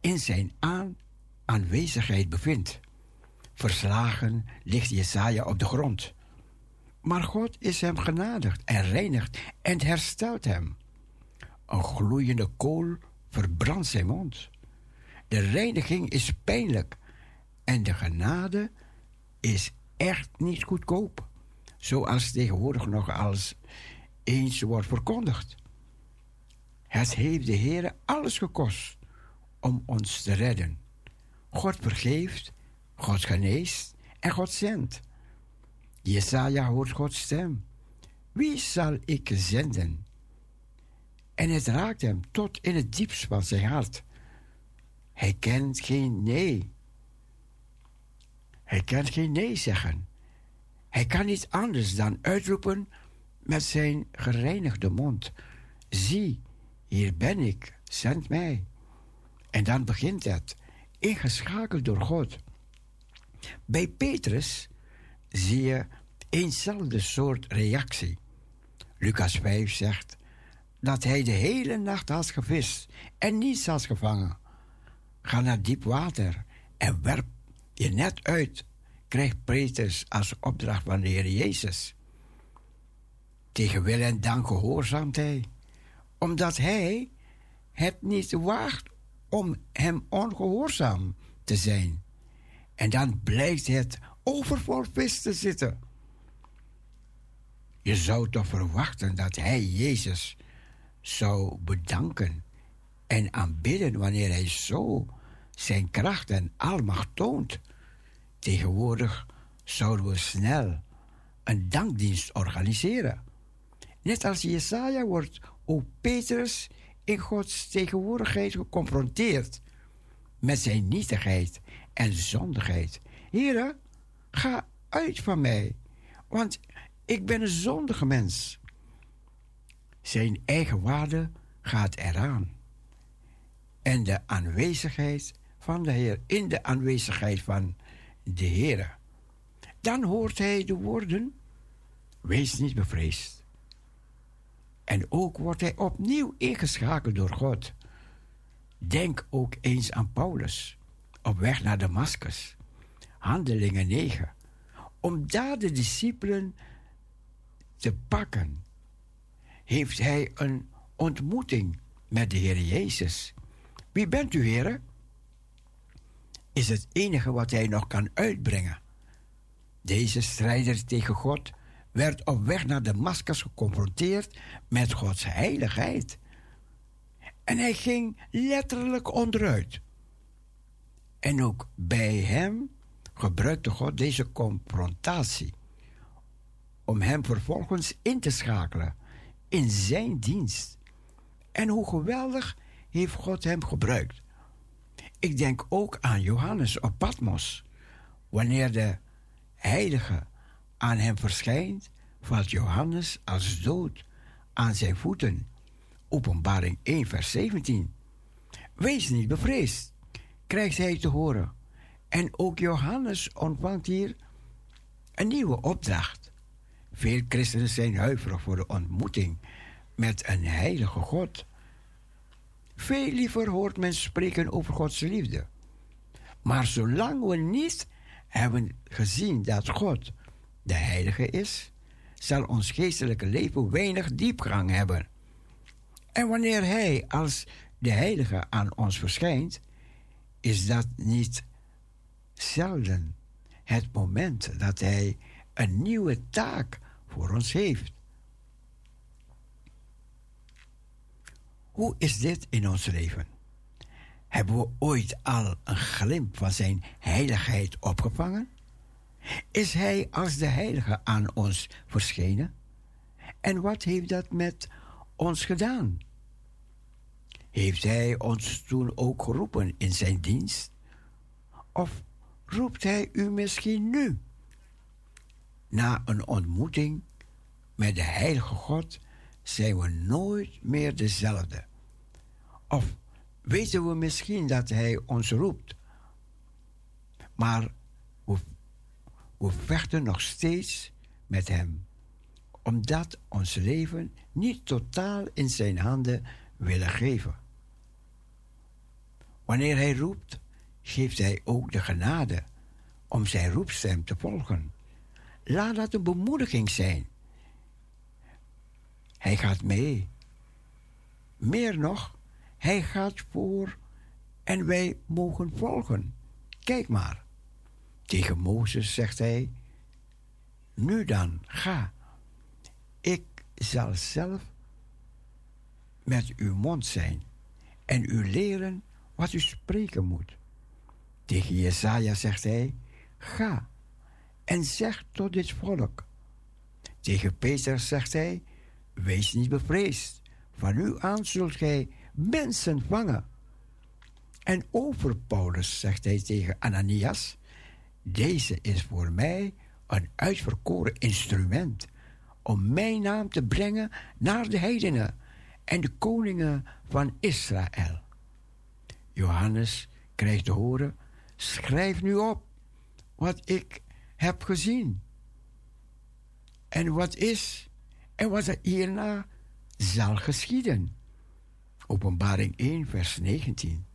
[SPEAKER 11] in zijn aan aanwezigheid bevindt. Verslagen ligt Jesaja op de grond. Maar God is hem genadigd en reinigt en herstelt hem. Een gloeiende kool verbrandt zijn mond. De reiniging is pijnlijk en de genade is echt niet goedkoop, zoals tegenwoordig nog als eens wordt verkondigd. Het heeft de Heer alles gekost om ons te redden. God vergeeft, God geneest en God zendt. Jesaja hoort Gods stem. Wie zal ik zenden? En het raakt hem tot in het diepst van zijn hart. Hij kent geen nee. Hij kan geen nee zeggen. Hij kan niet anders dan uitroepen met zijn gereinigde mond. Zie, hier ben ik, zend mij. En dan begint het, ingeschakeld door God. Bij Petrus zie je eenzelfde soort reactie. Lucas 5 zegt dat hij de hele nacht had gevist en niets had gevangen. Ga naar diep water en werp je net uit, krijgt Petrus als opdracht van de Heer Jezus. Tegen wil en dank gehoorzaamt hij, omdat hij het niet waagt om hem ongehoorzaam te zijn. En dan blijkt het overvol vis te zitten. Je zou toch verwachten dat hij Jezus zou bedanken en aanbidden wanneer hij zo zijn kracht en almacht toont. Tegenwoordig zouden we snel een dankdienst organiseren. Net als Jesaja wordt ook Petrus in Gods tegenwoordigheid geconfronteerd met zijn nietigheid en zondigheid. Heren, ga uit van mij, want ik ben een zondige mens. Zijn eigen waarde gaat eraan. En de aanwezigheid van de Heer, in de aanwezigheid van de Heer. Dan hoort hij de woorden: Wees niet bevreesd. En ook wordt hij opnieuw ingeschakeld door God. Denk ook eens aan Paulus op weg naar Damascus. Handelingen 9. Om daar de discipelen te pakken, heeft hij een ontmoeting met de Heer Jezus. Wie bent u, Heer? Is het enige wat hij nog kan uitbrengen. Deze strijder tegen God werd op weg naar Damascus geconfronteerd met Gods heiligheid. En hij ging letterlijk onderuit. En ook bij hem gebruikte God deze confrontatie om hem vervolgens in te schakelen in zijn dienst. En hoe geweldig heeft God hem gebruikt. Ik denk ook aan Johannes op Patmos. Wanneer de heilige aan hem verschijnt, valt Johannes als dood aan zijn voeten. Openbaring 1, vers 17. Wees niet bevreesd, krijgt hij te horen. En ook Johannes ontvangt hier een nieuwe opdracht. Veel christenen zijn huiverig voor de ontmoeting met een heilige God. Veel liever hoort men spreken over Gods liefde Maar zolang we niet hebben gezien dat God de Heilige is, zal ons geestelijke leven weinig diepgang hebben. En wanneer Hij als de Heilige aan ons verschijnt, is dat niet zelden het moment dat Hij een nieuwe taak voor ons heeft. Hoe is dit in ons leven? Hebben we ooit al een glimp van Zijn heiligheid opgevangen? Is Hij als de Heilige aan ons verschenen? En wat heeft dat met ons gedaan? Heeft Hij ons toen ook geroepen in Zijn dienst? Of roept Hij u misschien nu? Na een ontmoeting met de Heilige God zijn we nooit meer dezelfde. Of weten we misschien dat Hij ons roept, maar we, vechten nog steeds met Hem, omdat ons leven niet totaal in Zijn handen willen geven. Wanneer Hij roept, geeft Hij ook de genade om Zijn roepstem te volgen. Laat dat een bemoediging zijn. Hij gaat mee. Meer nog, hij gaat voor en wij mogen volgen. Kijk maar. Tegen Mozes zegt hij: Nu dan, ga. Ik zal zelf met uw mond zijn en u leren wat u spreken moet. Tegen Jesaja zegt hij: Ga en zeg tot dit volk. Tegen Peter zegt hij: Wees niet bevreesd. Van u aan zult gij mensen vangen. En over Paulus zegt hij tegen Ananias: Deze is voor mij een uitverkoren instrument om mijn naam te brengen naar de heidenen en de koningen van Israël. Johannes krijgt te horen: Schrijf nu op wat ik heb gezien. En wat is en wat er hierna zal geschieden. Openbaring 1, vers 19.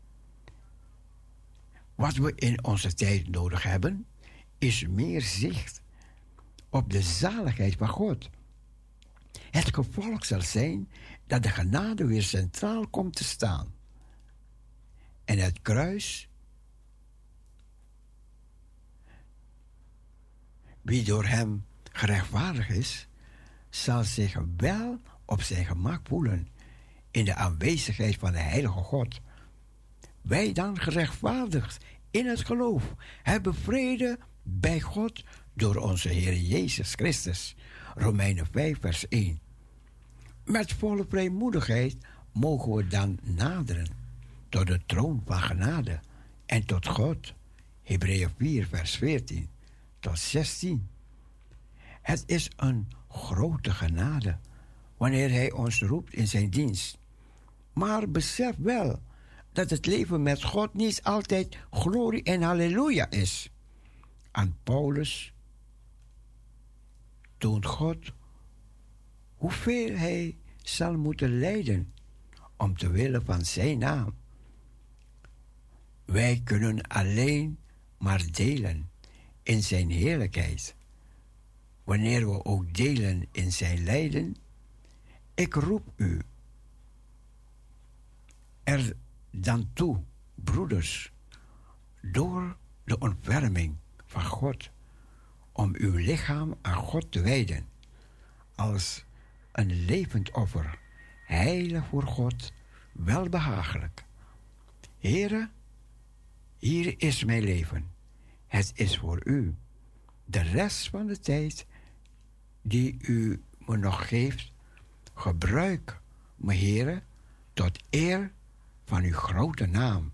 [SPEAKER 11] Wat we in onze tijd nodig hebben, is meer zicht op de zaligheid van God. Het gevolg zal zijn dat de genade weer centraal komt te staan. En het kruis, wie door hem gerechtvaardigd is, zal zich wel op zijn gemak voelen in de aanwezigheid van de Heilige God. Wij dan gerechtvaardigd in het geloof hebben vrede bij God door onze Heer Jezus Christus. Romeinen 5, vers 1. Met volle vrijmoedigheid mogen we dan naderen tot de troon van genade en tot God. Hebreeën 4, vers 14 tot 16. Het is een grote genade wanneer Hij ons roept in Zijn dienst. Maar besef wel dat het leven met God niet altijd glorie en halleluja is. Aan Paulus toont God hoeveel hij zal moeten lijden om te willen van zijn naam. Wij kunnen alleen maar delen in zijn heerlijkheid. Wanneer we ook delen in zijn lijden, ik roep u er dan toe, broeders, door de ontferming van God, om uw lichaam aan God te wijden, als een levend offer, heilig voor God, welbehagelijk. Here, hier is mijn leven. Het is voor u. De rest van de tijd die u me nog geeft, gebruik me, Heere, tot eer van uw grote naam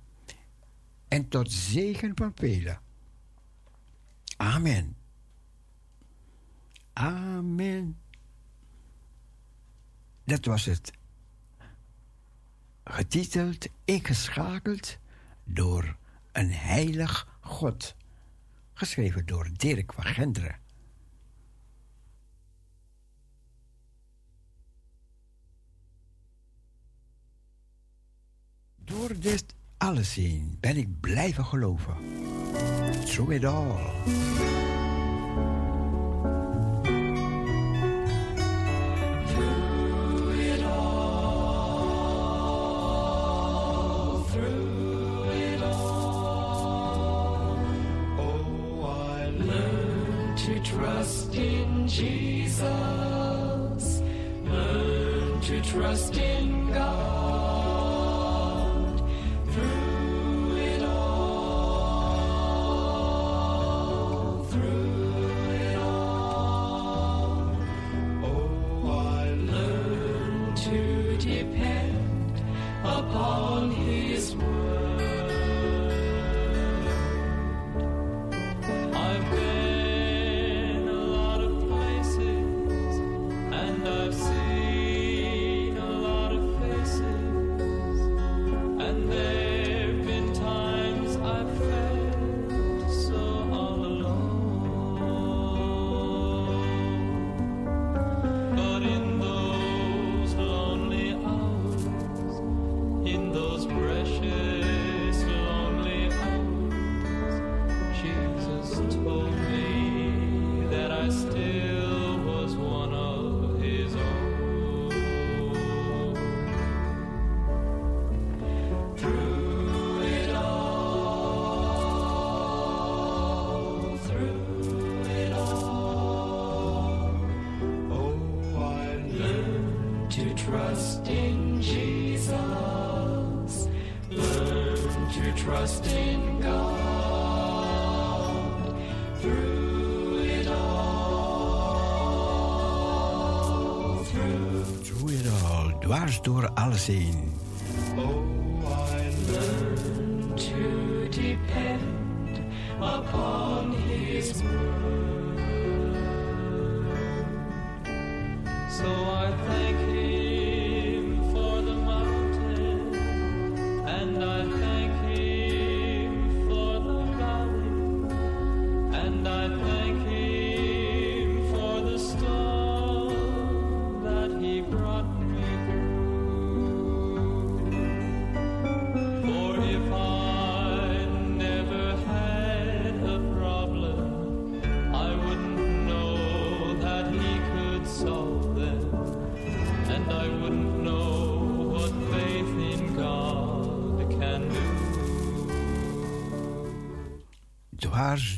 [SPEAKER 11] en tot zegen van velen. Amen. Amen. Dat was het. Getiteld, ingeschakeld door een heilig God. Geschreven door Dirk van Genderen. Voor dit
[SPEAKER 18] alles heen ben ik blijven geloven. Through it all.
[SPEAKER 17] Oh, trust in Jesus. Learn to trust in.
[SPEAKER 18] dwars door alles heen.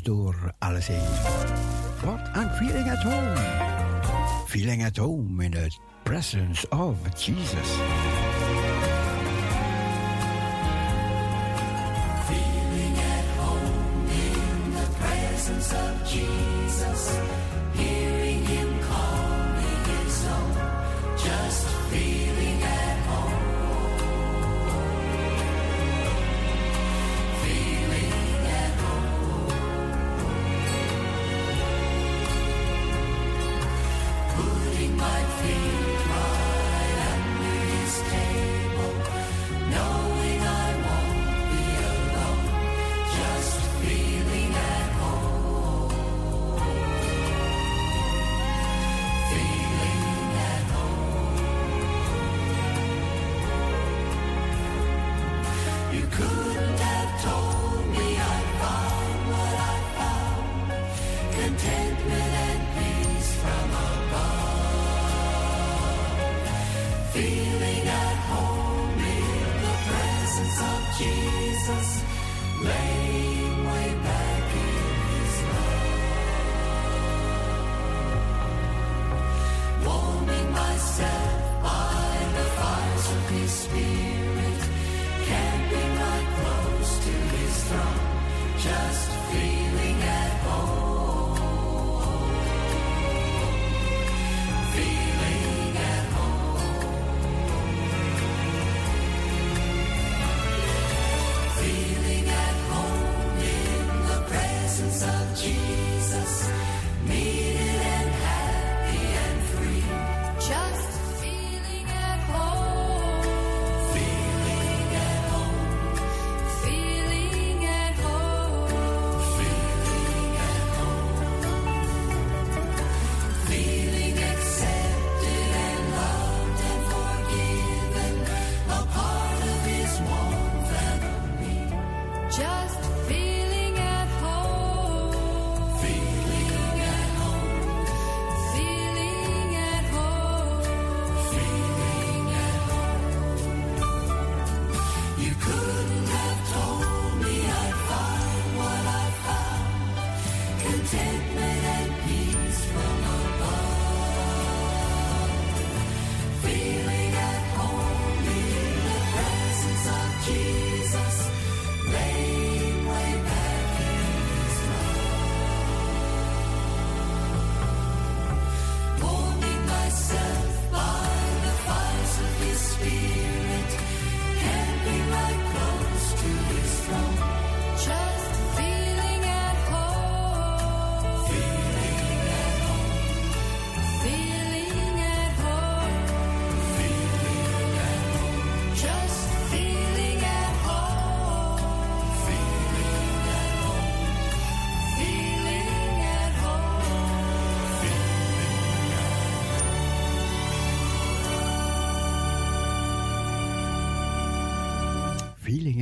[SPEAKER 18] door alles heen. What I'm feeling at home. Feeling at home in the presence of Jesus.
[SPEAKER 17] Feeling at home in the presence of Jesus.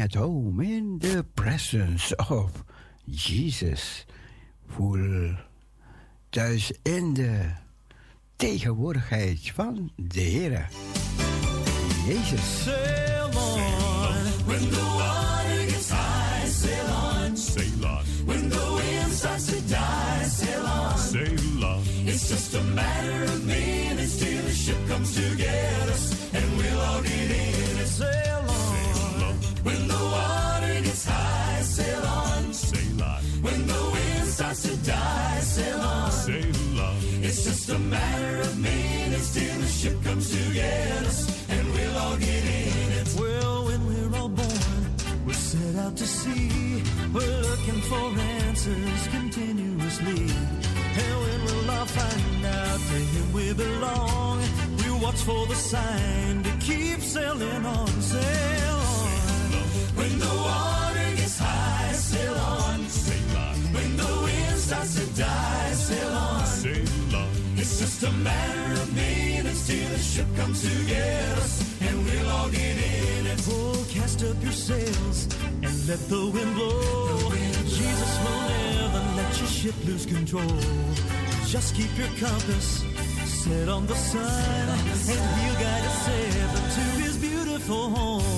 [SPEAKER 17] At home in the presence of Jesus.
[SPEAKER 11] Voel thuis in de tegenwoordigheid van de Heer. Jezus.
[SPEAKER 17] Sail on when the water gets high. Sail on, sail on. When the wind starts to die, sail on, sail on. It's just a matter of for the sign to keep sailing on, sail on. When the water gets high, sail on. When the wind starts to die, sail on. It's just a matter of minutes till the ship comes to get us, and we'll all get in it. Oh, cast up your sails and let the wind blow. Jesus will never let your ship lose control. Just keep your compass set on the sun, and he'll guide us ever to his beautiful home.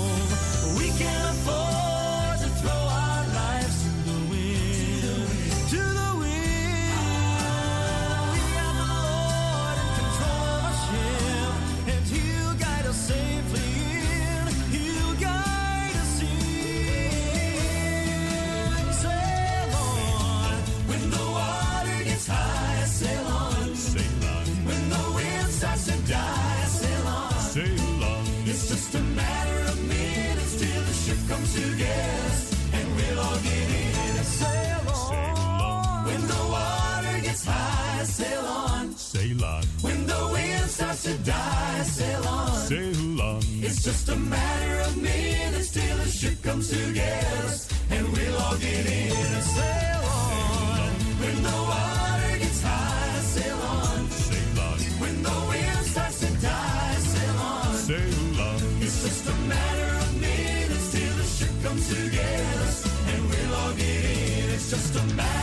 [SPEAKER 17] Just a matter of minutes till the ship comes to get us, and we'll all get in it. Sail on, when the water gets high. Sail on, sail on. When the wind starts to die, sail on, sail on. It's just a matter of minutes till the ship comes to get us, and we'll all get in. It's just a matter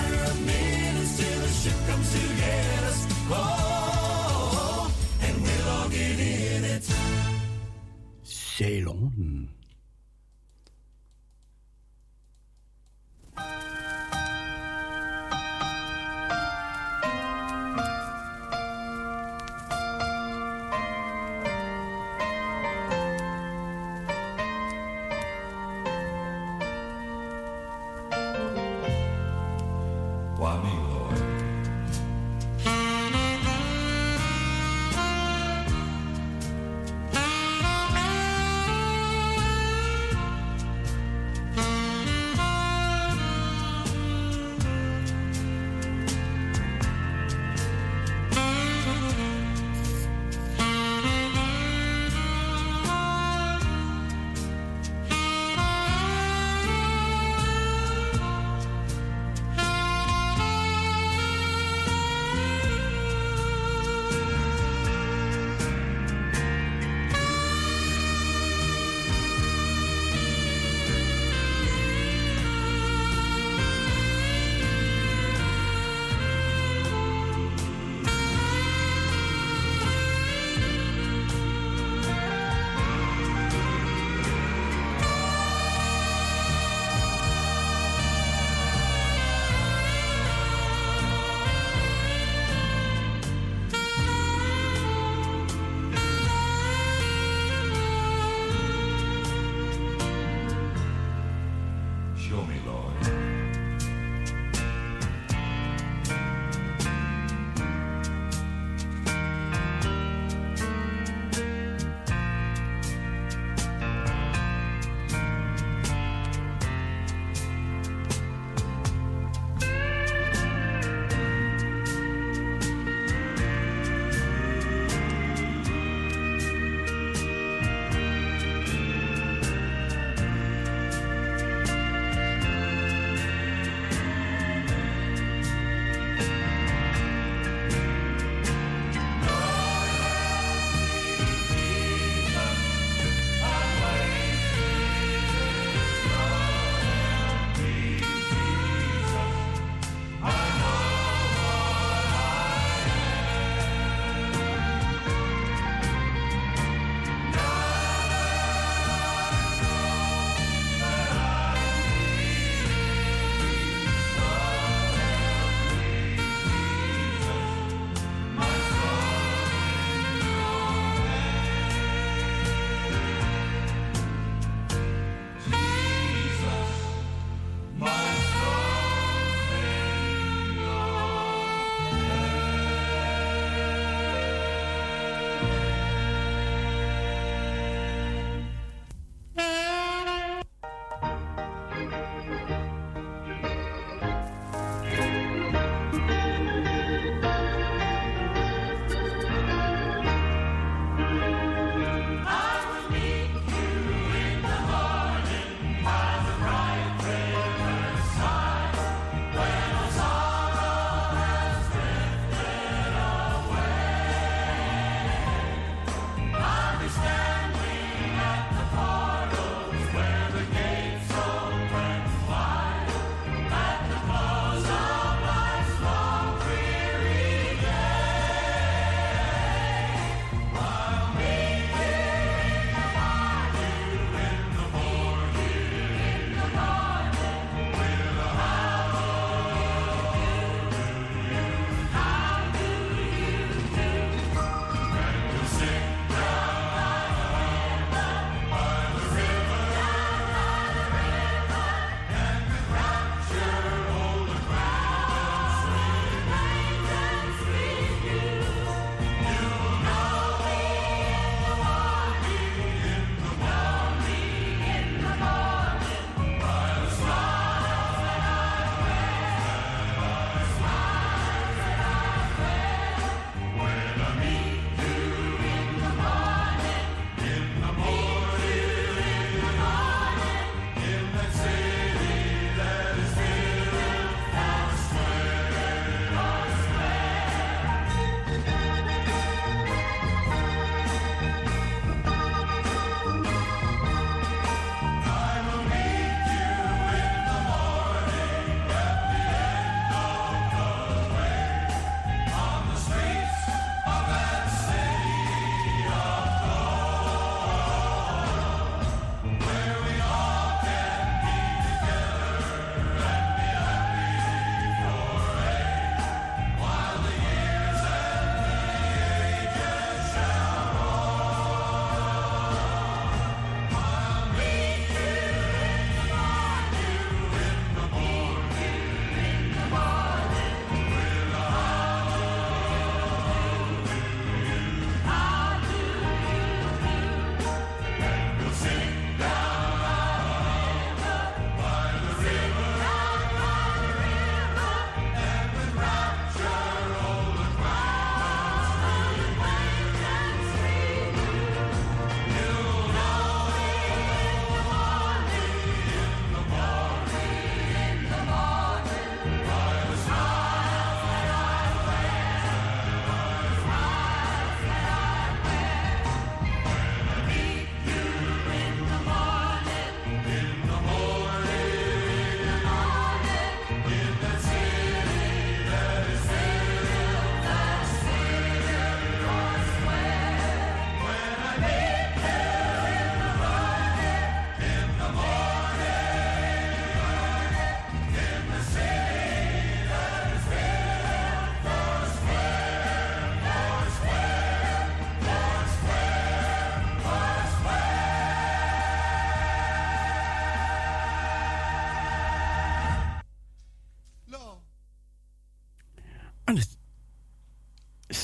[SPEAKER 17] 谢龙，嗯。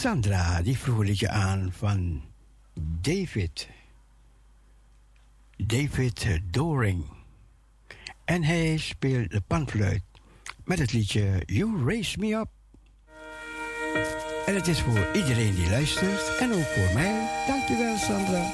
[SPEAKER 11] Sandra, die vroeg een liedje aan van David. David Doring. En hij speelt de panfluit met het liedje You Raise Me Up. En het is voor iedereen die luistert en ook voor mij. Dankjewel, Sandra.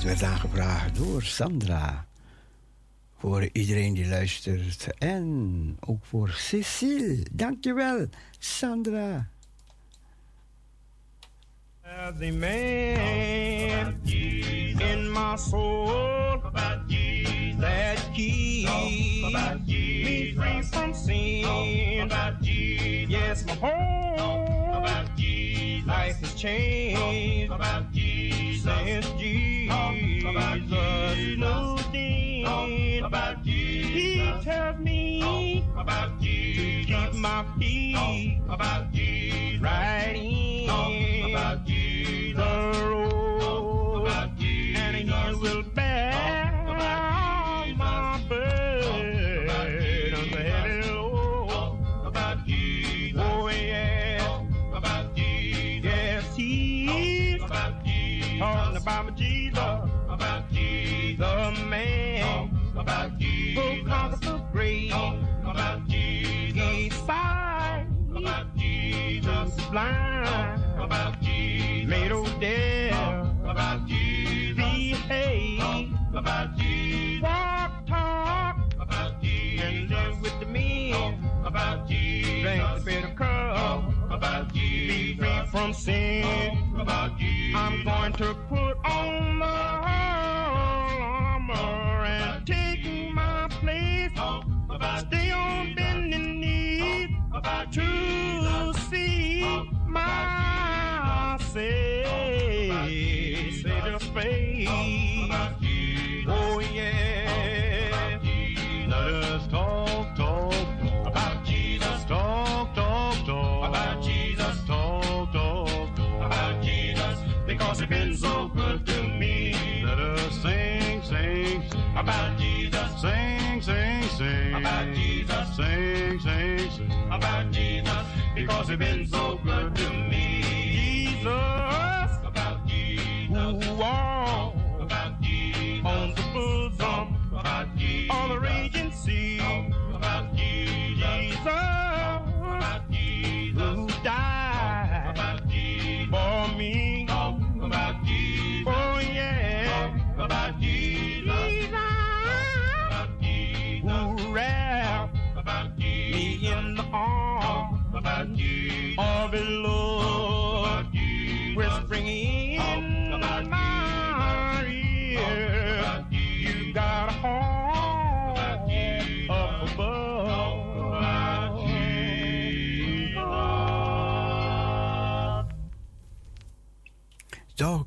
[SPEAKER 11] Dat werd aangevraagd door Sandra. Voor iedereen die luistert. En ook voor Cecile. Dankjewel, Sandra.
[SPEAKER 19] the man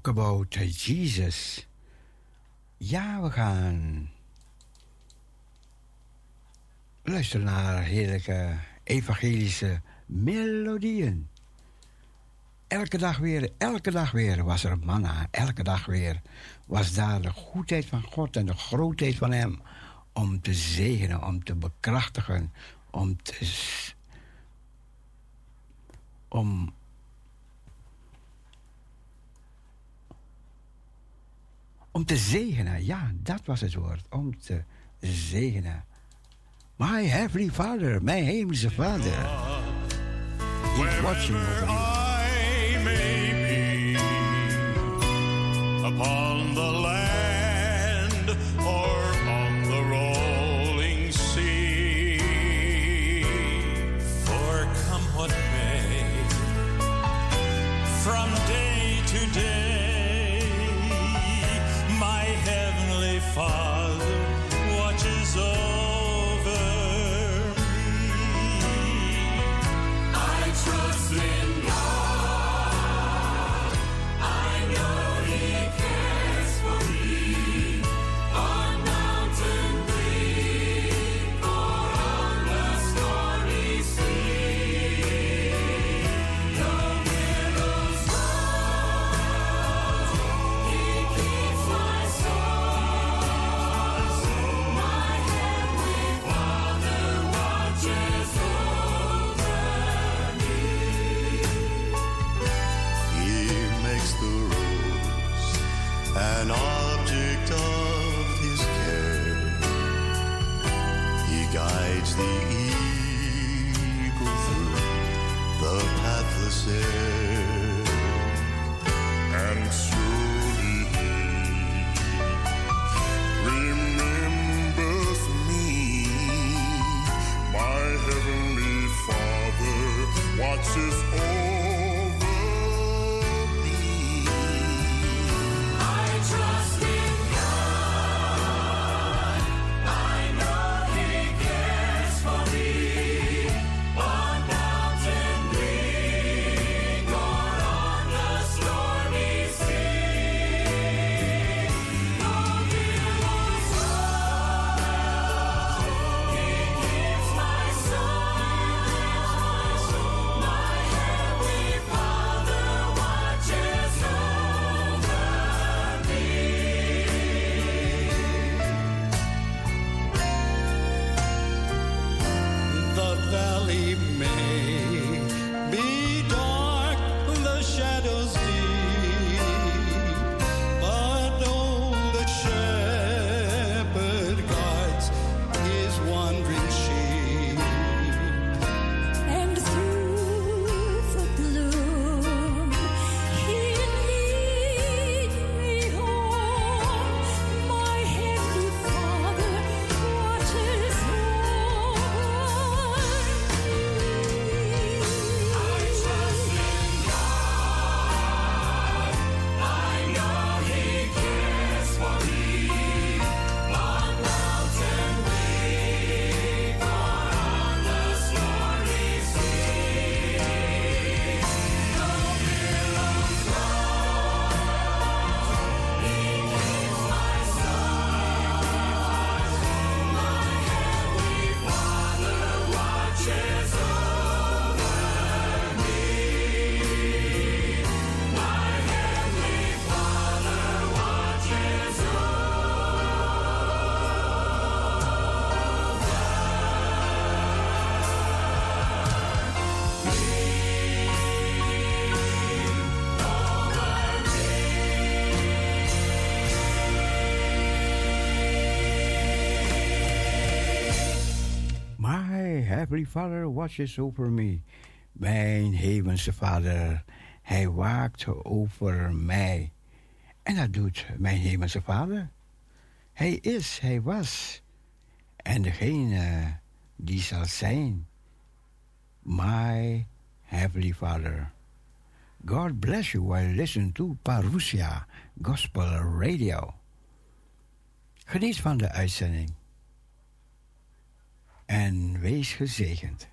[SPEAKER 20] talk
[SPEAKER 21] about Jesus.
[SPEAKER 11] Ja, we gaan luisteren naar heerlijke evangelische melodieën. Elke dag weer, elke dag weer was er manna. Elke dag weer was daar de goedheid van God en de grootheid van Hem om te zegenen, om te bekrachtigen, om te. om Om te zegenen, ja, dat was het woord. Om te zegenen. My Heavenly Father, mijn Hemelse Vader. He's watching over
[SPEAKER 12] I may be, upon the land or on the rolling sea. For come what may, from Father watches over
[SPEAKER 22] me.
[SPEAKER 11] Mijn hemelse Vader, Hij waakt over mij. En dat doet mijn hemelse Vader. Hij is, Hij was. En degene die zal zijn. My Heavenly Father. God bless you while listen to Parousia Gospel Radio. Geniet van de uitzending. En wees gezegend.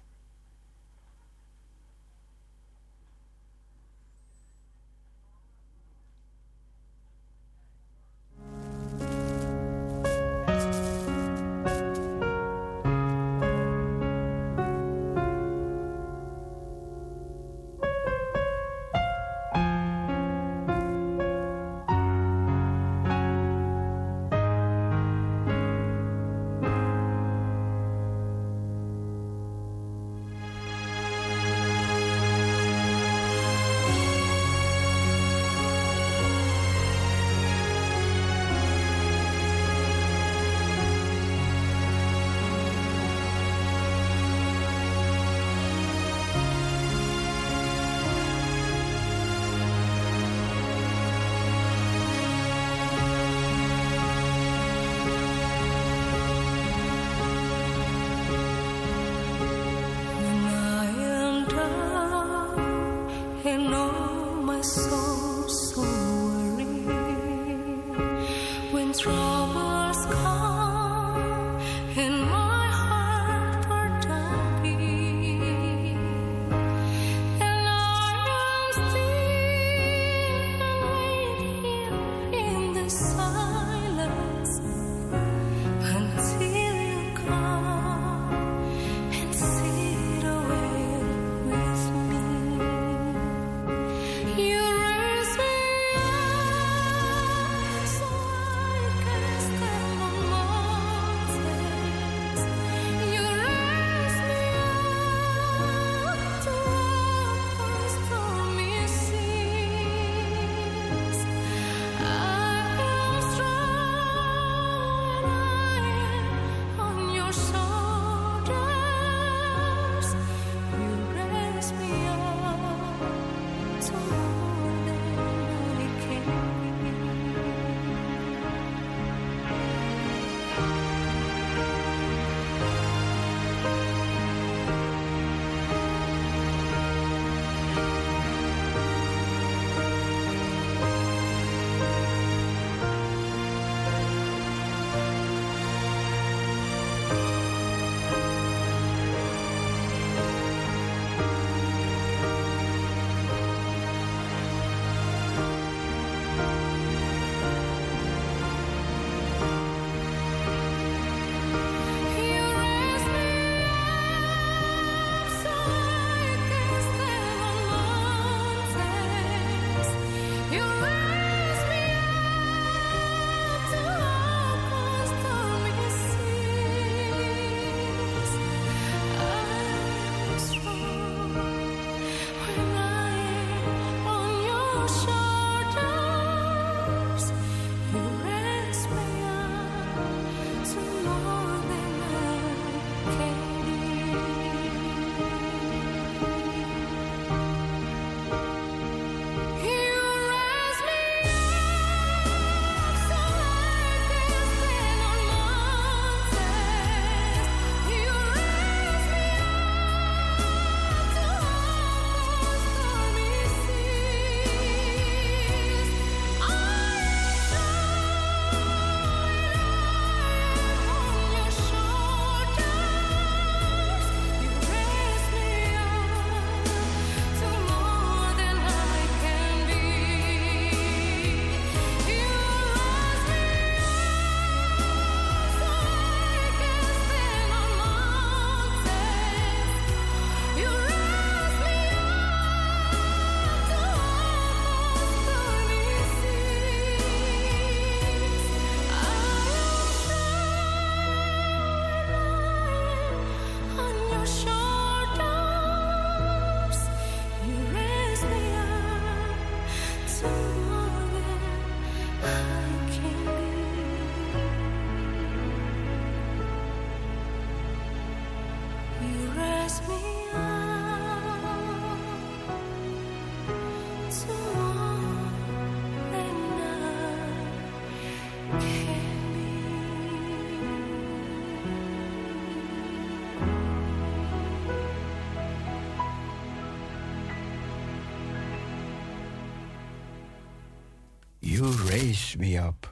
[SPEAKER 11] Raise me up.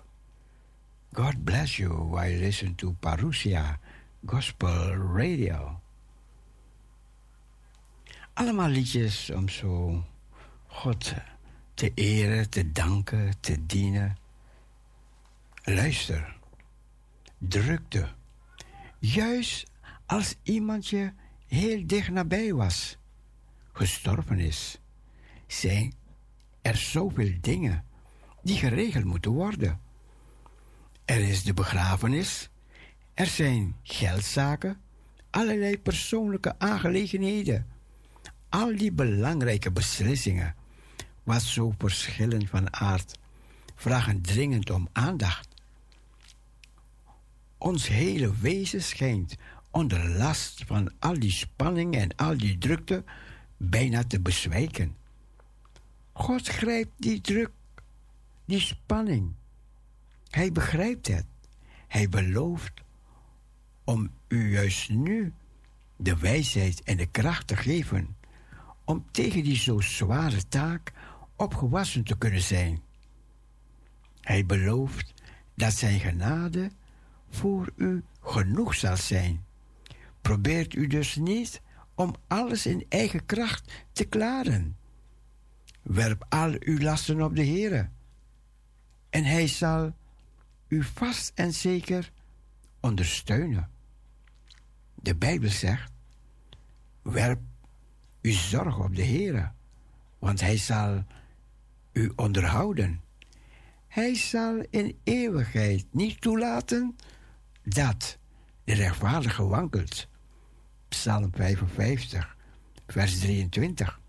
[SPEAKER 11] God bless you while listen to Parousia Gospel Radio. Allemaal liedjes om zo God te eren, te danken, te dienen. Luister, drukte. Juist als iemand je heel dicht nabij was, gestorven is, zijn er zoveel dingen die geregeld moeten worden. Er is de begrafenis, er zijn geldzaken, allerlei persoonlijke aangelegenheden. Al die belangrijke beslissingen, wat zo verschillend van aard, vragen dringend om aandacht. Ons hele wezen schijnt onder last van al die spanning en al die drukte bijna te bezwijken. God grijpt die druk, die spanning. Hij begrijpt het. Hij belooft om u juist nu de wijsheid en de kracht te geven om tegen die zo zware taak opgewassen te kunnen zijn. Hij belooft dat zijn genade voor u genoeg zal zijn. Probeert u dus niet om alles in eigen kracht te klaren. Werp al uw lasten op de Heere en hij zal u vast en zeker ondersteunen. De Bijbel zegt: werp uw zorg op de Heere, want hij zal u onderhouden. Hij zal in eeuwigheid niet toelaten dat de rechtvaardige wankelt. Psalm 55, vers 23.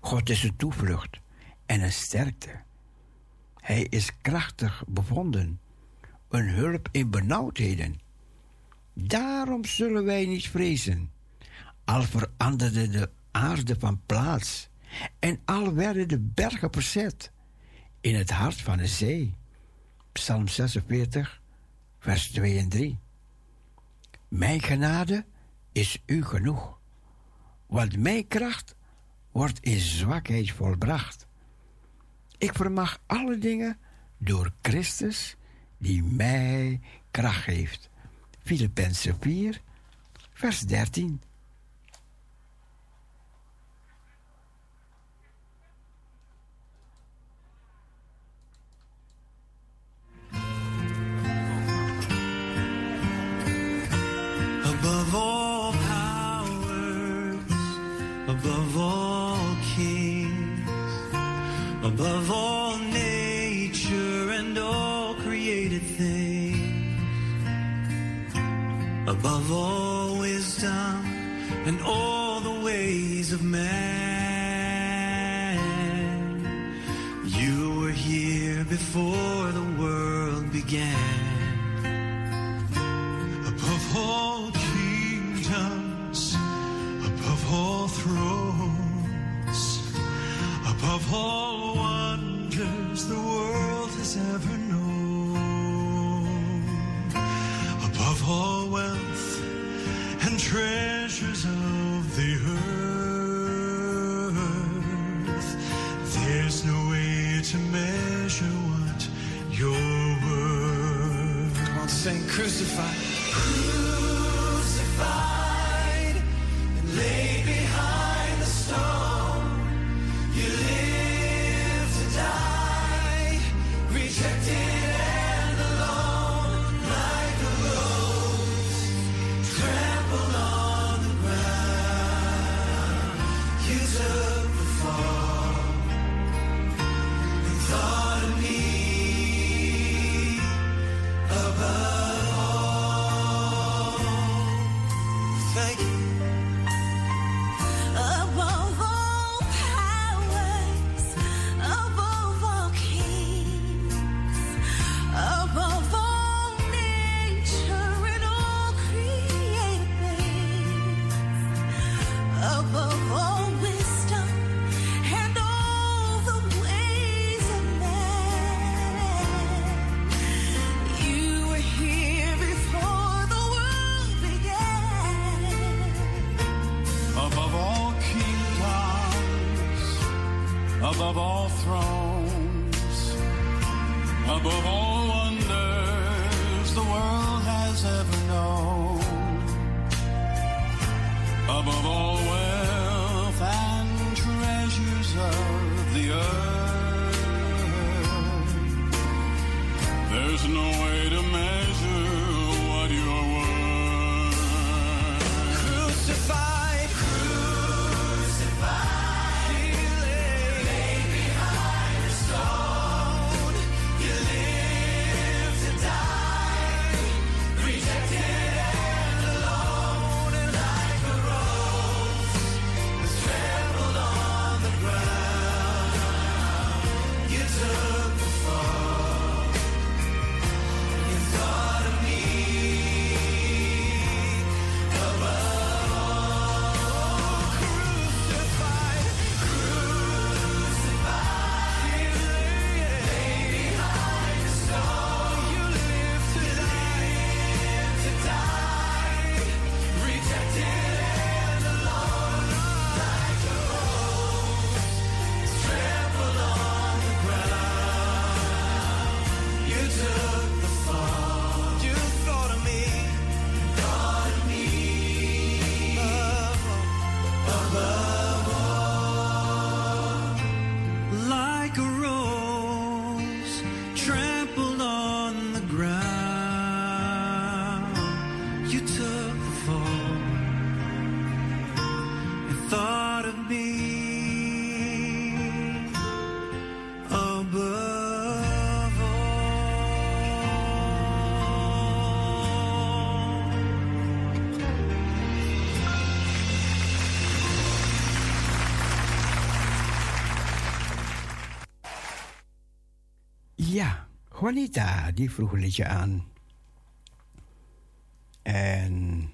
[SPEAKER 11] God is een toevlucht en een sterkte. Hij is krachtig bevonden, een hulp in benauwdheden. Daarom zullen wij niet vrezen, al veranderde de aarde van plaats en al werden de bergen verzet in het hart van de zee. Psalm 46, vers 2 en 3. Mijn genade is u genoeg, want mijn kracht wordt in zwakheid volbracht. Ik vermag alle dingen door Christus die mij kracht geeft. Filippenzen 4, vers 13.
[SPEAKER 23] above all above all nature and all created things, above all wisdom and all the ways of man. You were here before the world began above all kingdoms, above all thrones, above all treasures of the earth. There's no way to measure what you're worth. Come on, sing crucified. Crucified
[SPEAKER 11] Juanita, die vroeg een liedje aan. En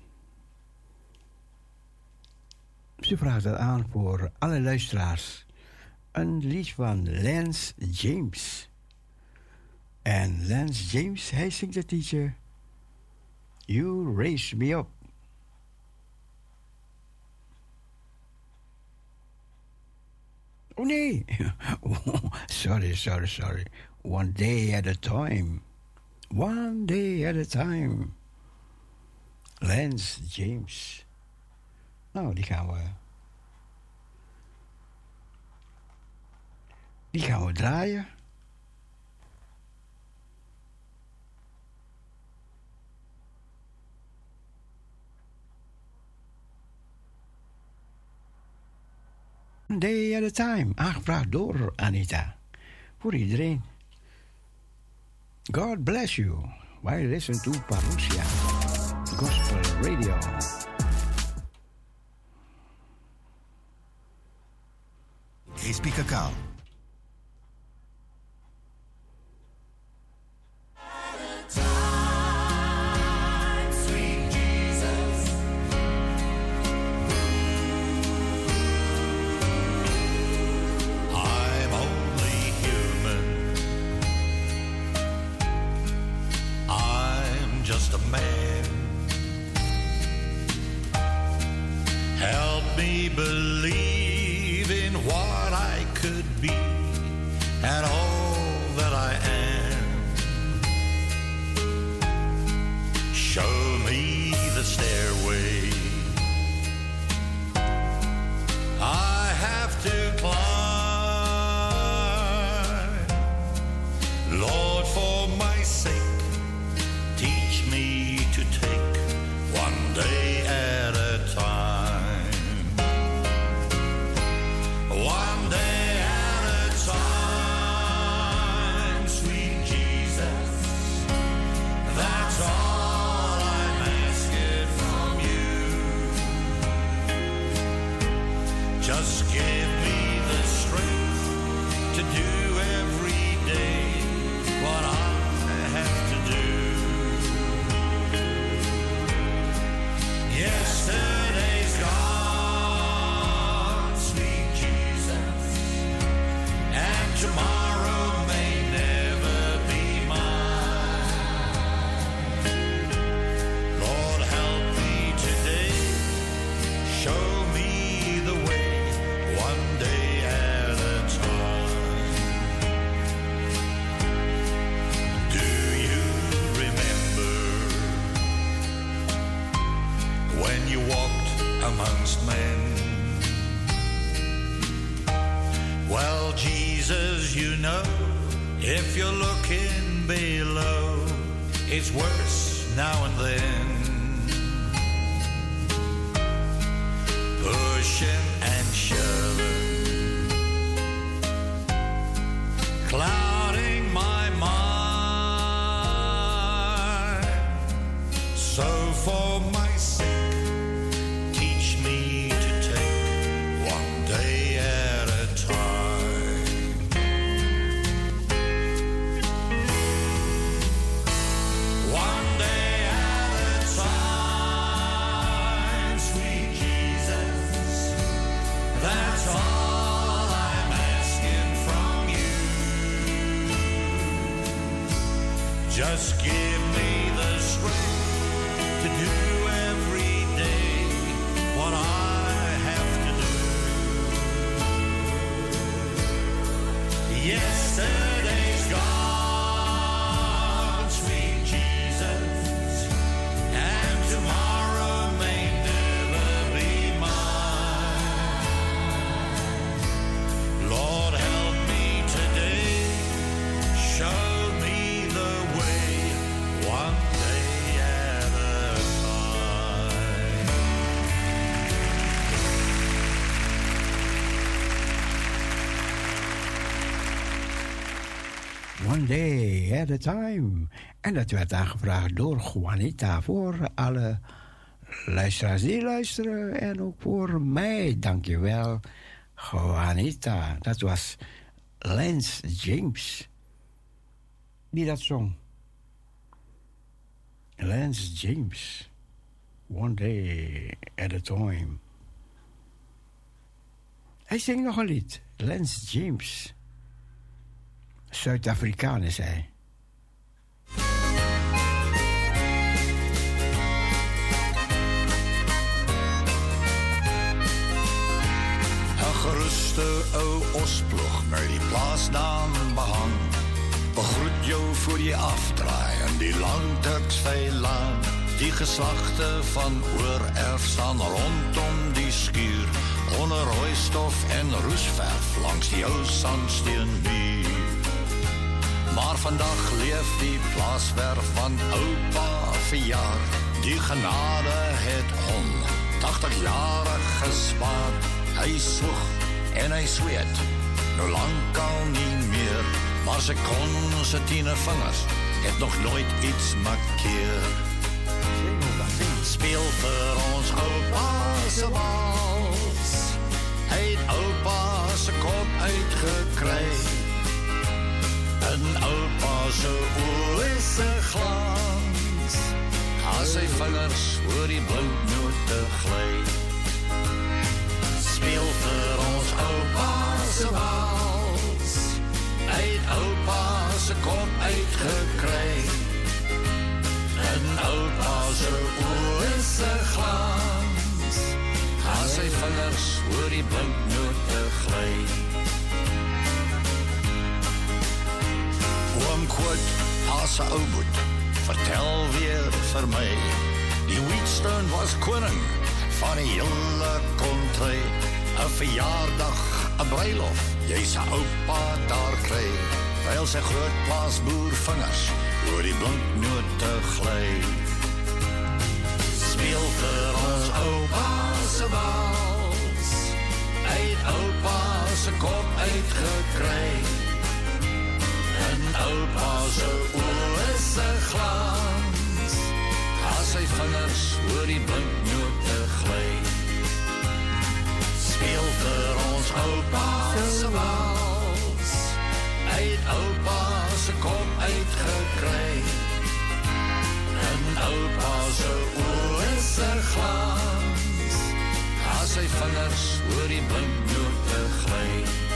[SPEAKER 11] ze vraagt dat aan voor alle luisteraars. Een lied van Lance James. En Lance James, hij zingt het liedje You Raise Me Up. Oh nee, oh, sorry, sorry, sorry one day at a time. One day at a time. Lens, James. Nou, die gaan we. Die gaan we draaien. Day at a time. Aangevraagd door Anita. Voor iedereen. God bless you while listen to Parousia Gospel Radio.
[SPEAKER 24] Crispy Cacao.
[SPEAKER 25] Just a man. Help me believe. At a time.
[SPEAKER 11] En dat werd aangevraagd door Juanita voor alle luisteraars die luisteren. En ook voor mij. Dankjewel, Juanita. Dat was Lance James. Die dat zong. Lance James. One day at a time. Hij zingt nog een lied. Lance James. Zuid-Afrikaan is hij.
[SPEAKER 25] Geruste ou osploeg met die plaasnaam behang. Begroet jou voor je afdraai in die landtuksveilaan. Die geslachten van oererf staan rondom die skuur. Onder rooistof en roesverf langs die ou sandsteenmuur. Maar vandag leef die plaaswerf van oupa verjaar. Die genade het hom 80 jare gespaar. Hy soeg en hy sweet, nou lang al nie meer. Maar sy kon sy tiene vingers het nog nooit iets markeer. Speel vir ons oupa se wals. Hy het oupa se kop uitgekry. En oupa se oë se glans. As sy vingers oor die bloednote gly. Speel vir ons oupa se wals. Het oupa se kop uitgekry. En oupa se oë se glans. As sy vingers oor die bloednote gly. Oom Quid, as ou boet, vertel weer vir my. Die Wheatstone was koning van die hele kontry. 'n Verjaardag, 'n bruilof, jy's 'n oupa daar kry. Terwyl sy groot plaasboer vingers oor die blinknote gly. Speel vir ons oupa se wals. Het oupa se kop uitgekry. En oupa se oë se glans. As sy vingers oor die blinknote gly. Speel vir ons oupa se wals. Hy het oupa se kop uitgekry. En oupa se oë se glans. As sy vingers oor die blinknote gly.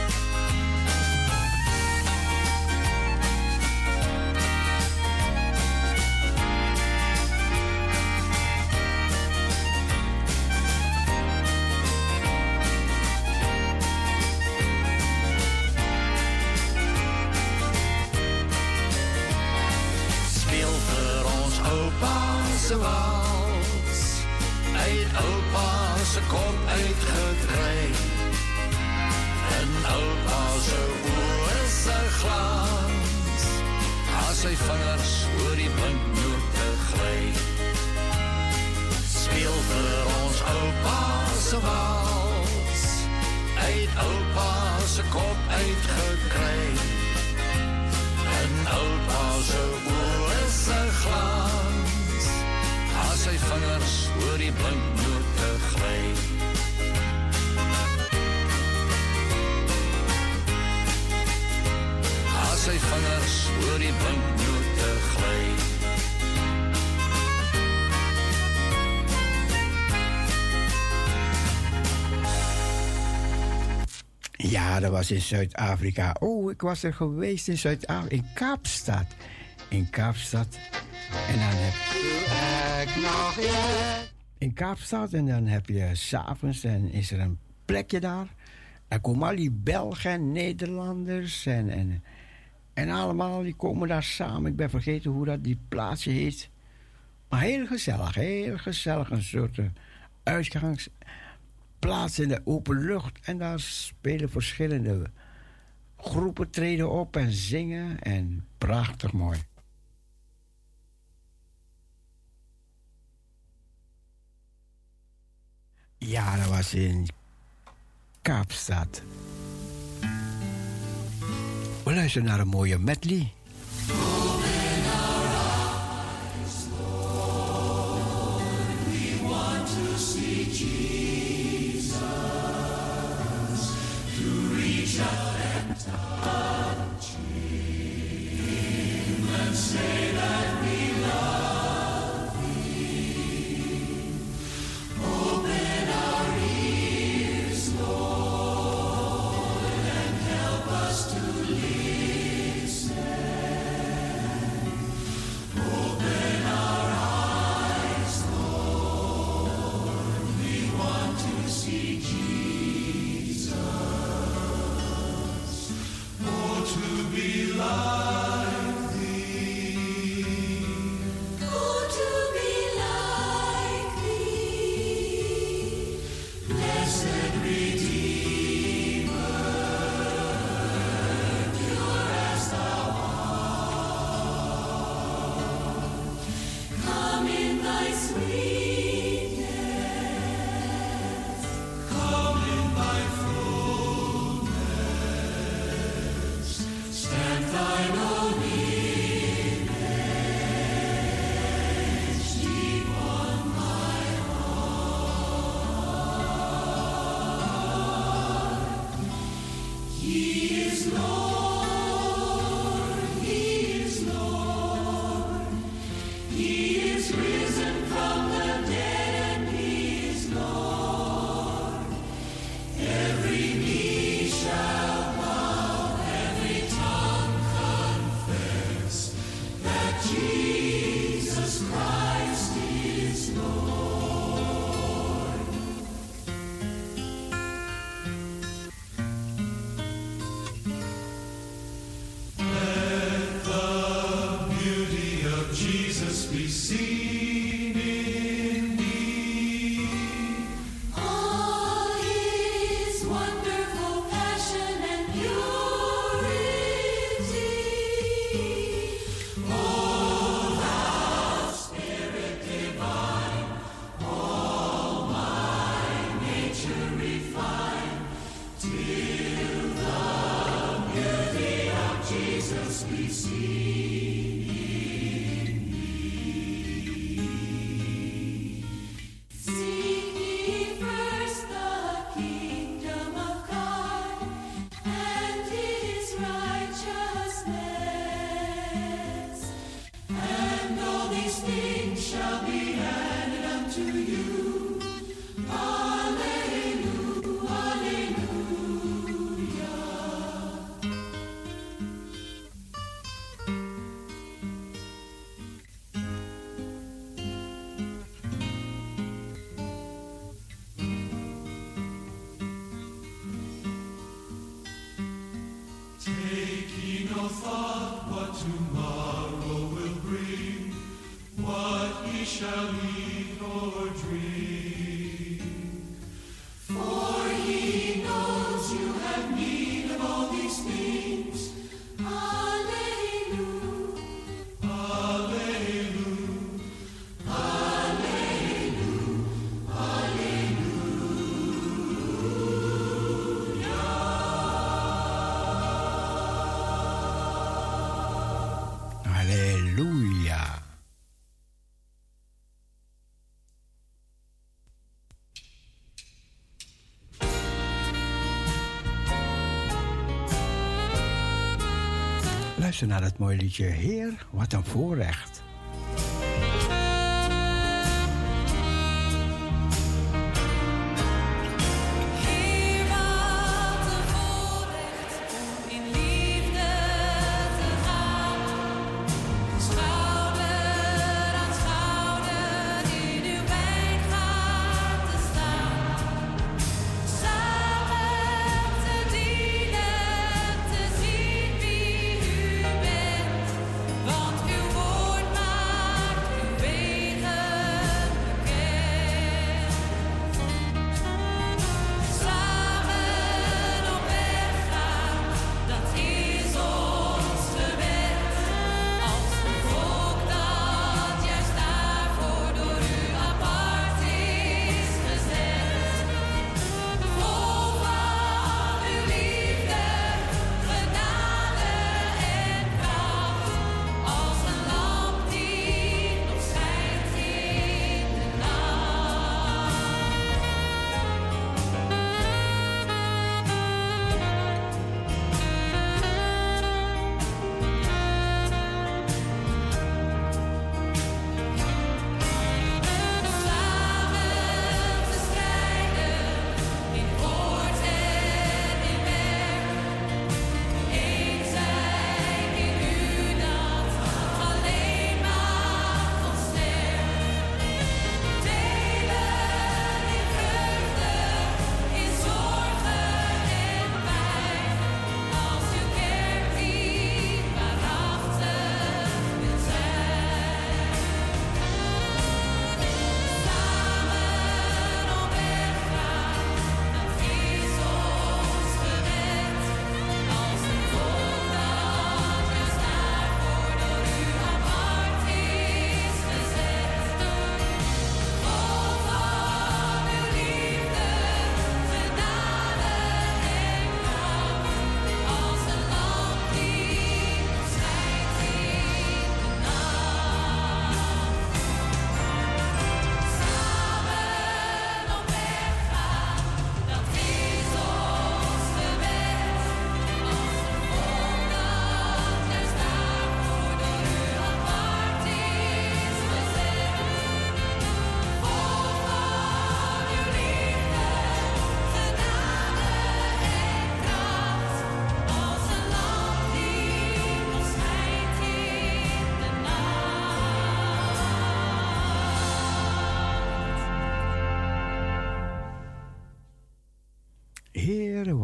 [SPEAKER 25] Se wals. Het oupa se kop. En oupa se oë se glans. As sy vingers oor die blinknote gly. Speel vir ons oupa se wals. Uit oupa se kop. En oupa se oë. Sy vingers oor die blinknote gly. As sy vingers oor die blinknote gly.
[SPEAKER 11] Ja, dat was in Zuid-Afrika. Oh, ik was er geweest in Zuid-Afrika, in Kaapstad. In Kaapstad. En dan heb In Kaapstad. En dan heb je s'avonds en is er een plekje daar. Dan komen al die Belgen en Nederlanders en, en, en allemaal die komen daar samen. Ik ben vergeten hoe dat die plaatsje heet. Maar heel gezellig, heel gezellig. Een soort eh, uitgangsplaats in de open lucht. En daar spelen verschillende groepen treden op en zingen. En prachtig mooi. Ja, dat was in Kaapstad. We luisteren naar een mooie medley.
[SPEAKER 8] We want
[SPEAKER 26] luisteren naar het mooie liedje Heer, wat een voorrecht.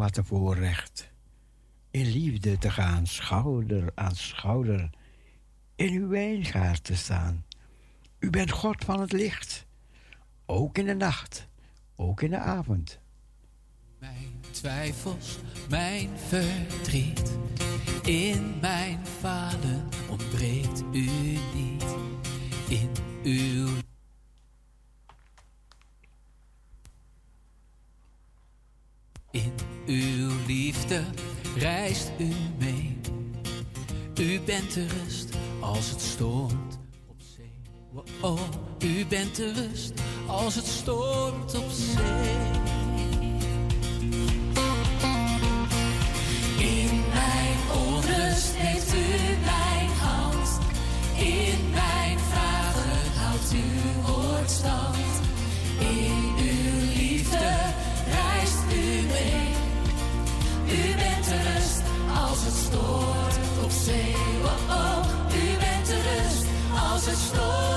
[SPEAKER 11] wat voorrecht. In liefde te gaan, schouder aan schouder. In uw wijngaard te staan. U bent
[SPEAKER 26] God van het licht. Ook in de nacht, ook in de avond.
[SPEAKER 27] Mijn twijfels, mijn verdriet. In mijn bent de rust als het stormt op zee.
[SPEAKER 11] In mijn onrust heeft u mijn hand, in mijn vragen houdt u woord stand. In uw liefde reist u mee. U bent de rust als het stormt op zee. Oh, oh. U bent de rust als het stormt.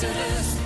[SPEAKER 26] to the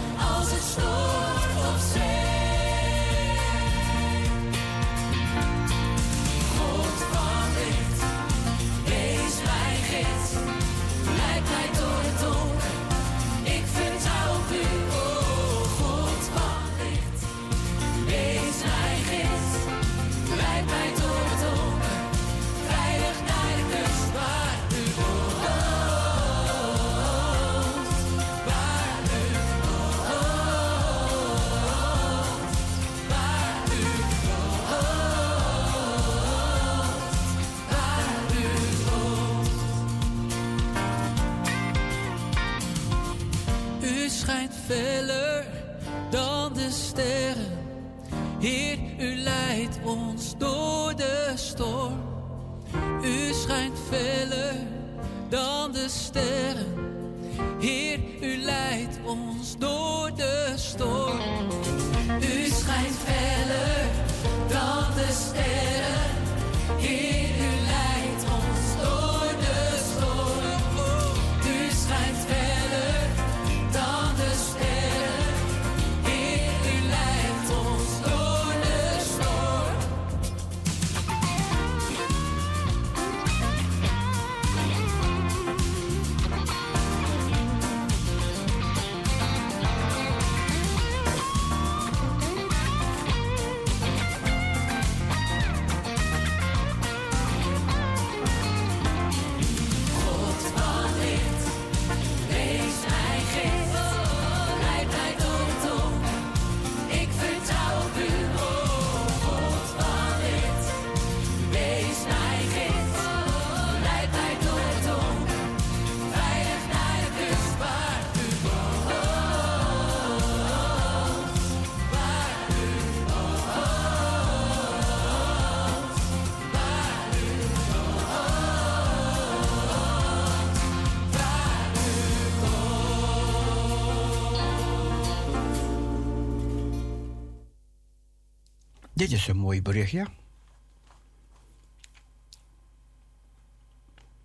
[SPEAKER 11] Dit is een mooi berichtje.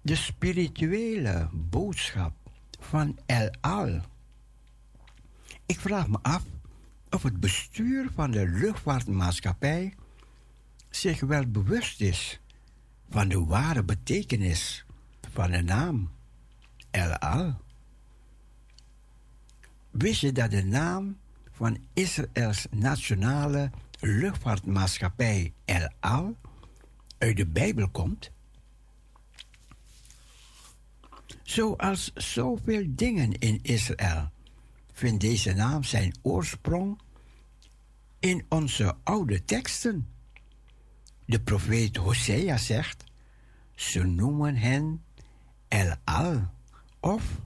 [SPEAKER 11] De spirituele boodschap van El Al. Ik vraag me af of het bestuur van de luchtvaartmaatschappij zich wel bewust is van de ware betekenis van de naam El Al. Wist je dat de naam van Israëls nationale luchtvaartmaatschappij El Al uit de Bijbel komt? Zoals zoveel dingen in Israël vindt deze naam zijn oorsprong in onze oude teksten. De profeet Hosea zegt: Ze noemen hen El Al, of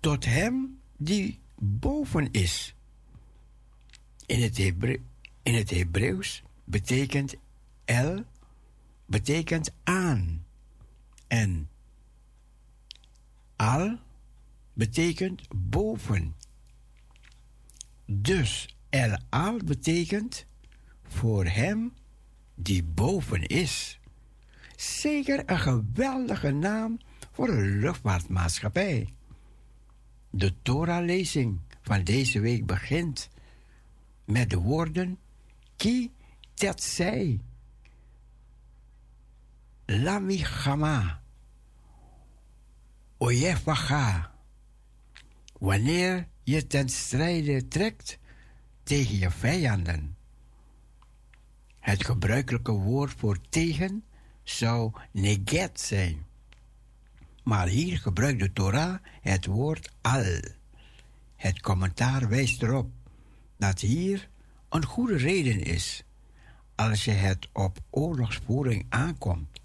[SPEAKER 11] tot hem die boven is. In het, Hebre in het Hebreeuws betekent El betekent aan en Al betekent boven. Dus El Al betekent voor hem die boven is. Zeker een geweldige naam voor een luchtvaartmaatschappij. De Torah-lezing van deze week begint met de woorden Ki Tetsei Lami Chama Oyefacha Wanneer je ten strijde trekt tegen je vijanden. Het gebruikelijke woord voor tegen zou neget zijn. Maar hier gebruikt de Torah het woord al. Het commentaar wijst erop dat hier een goede reden is als je het op oorlogsvoering aankomt.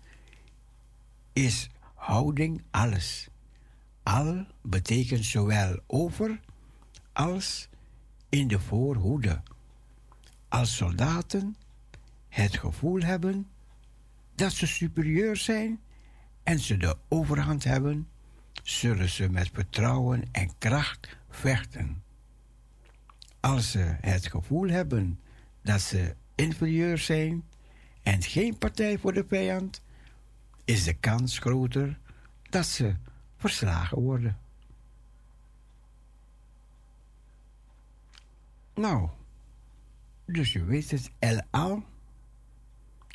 [SPEAKER 11] Is houding alles. Al betekent zowel over als in de voorhoede. Als soldaten het gevoel hebben dat ze superieur zijn en ze de overhand hebben, zullen ze met vertrouwen en kracht vechten. Als ze het gevoel hebben dat ze inferieur zijn en geen partij voor de vijand, is de kans groter dat ze verslagen worden. Nou, dus je weet het, El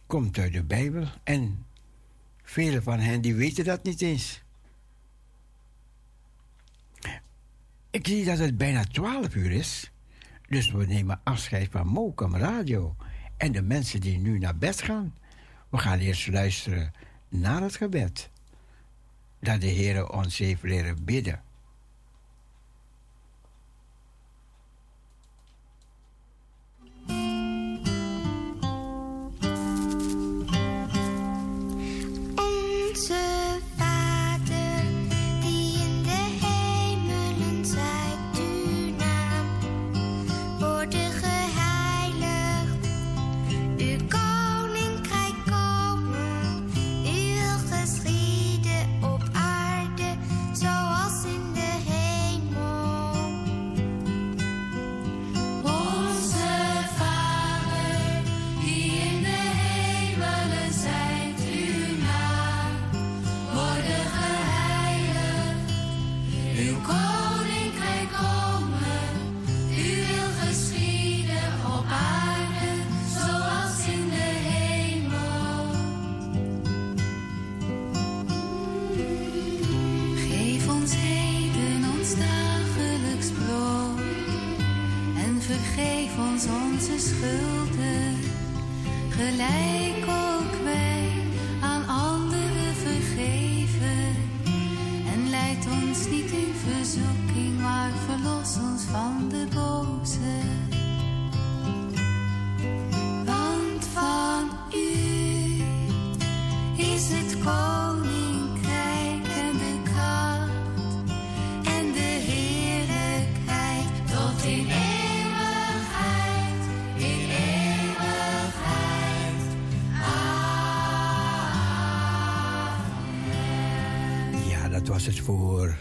[SPEAKER 11] komt uit de Bijbel en velen van hen die weten dat niet eens. Ik zie dat het bijna 12 uur is, dus we nemen afscheid van Mokum Radio en de mensen die nu naar bed gaan. We gaan eerst luisteren naar het gebed dat de Heer ons heeft leren bidden. Voor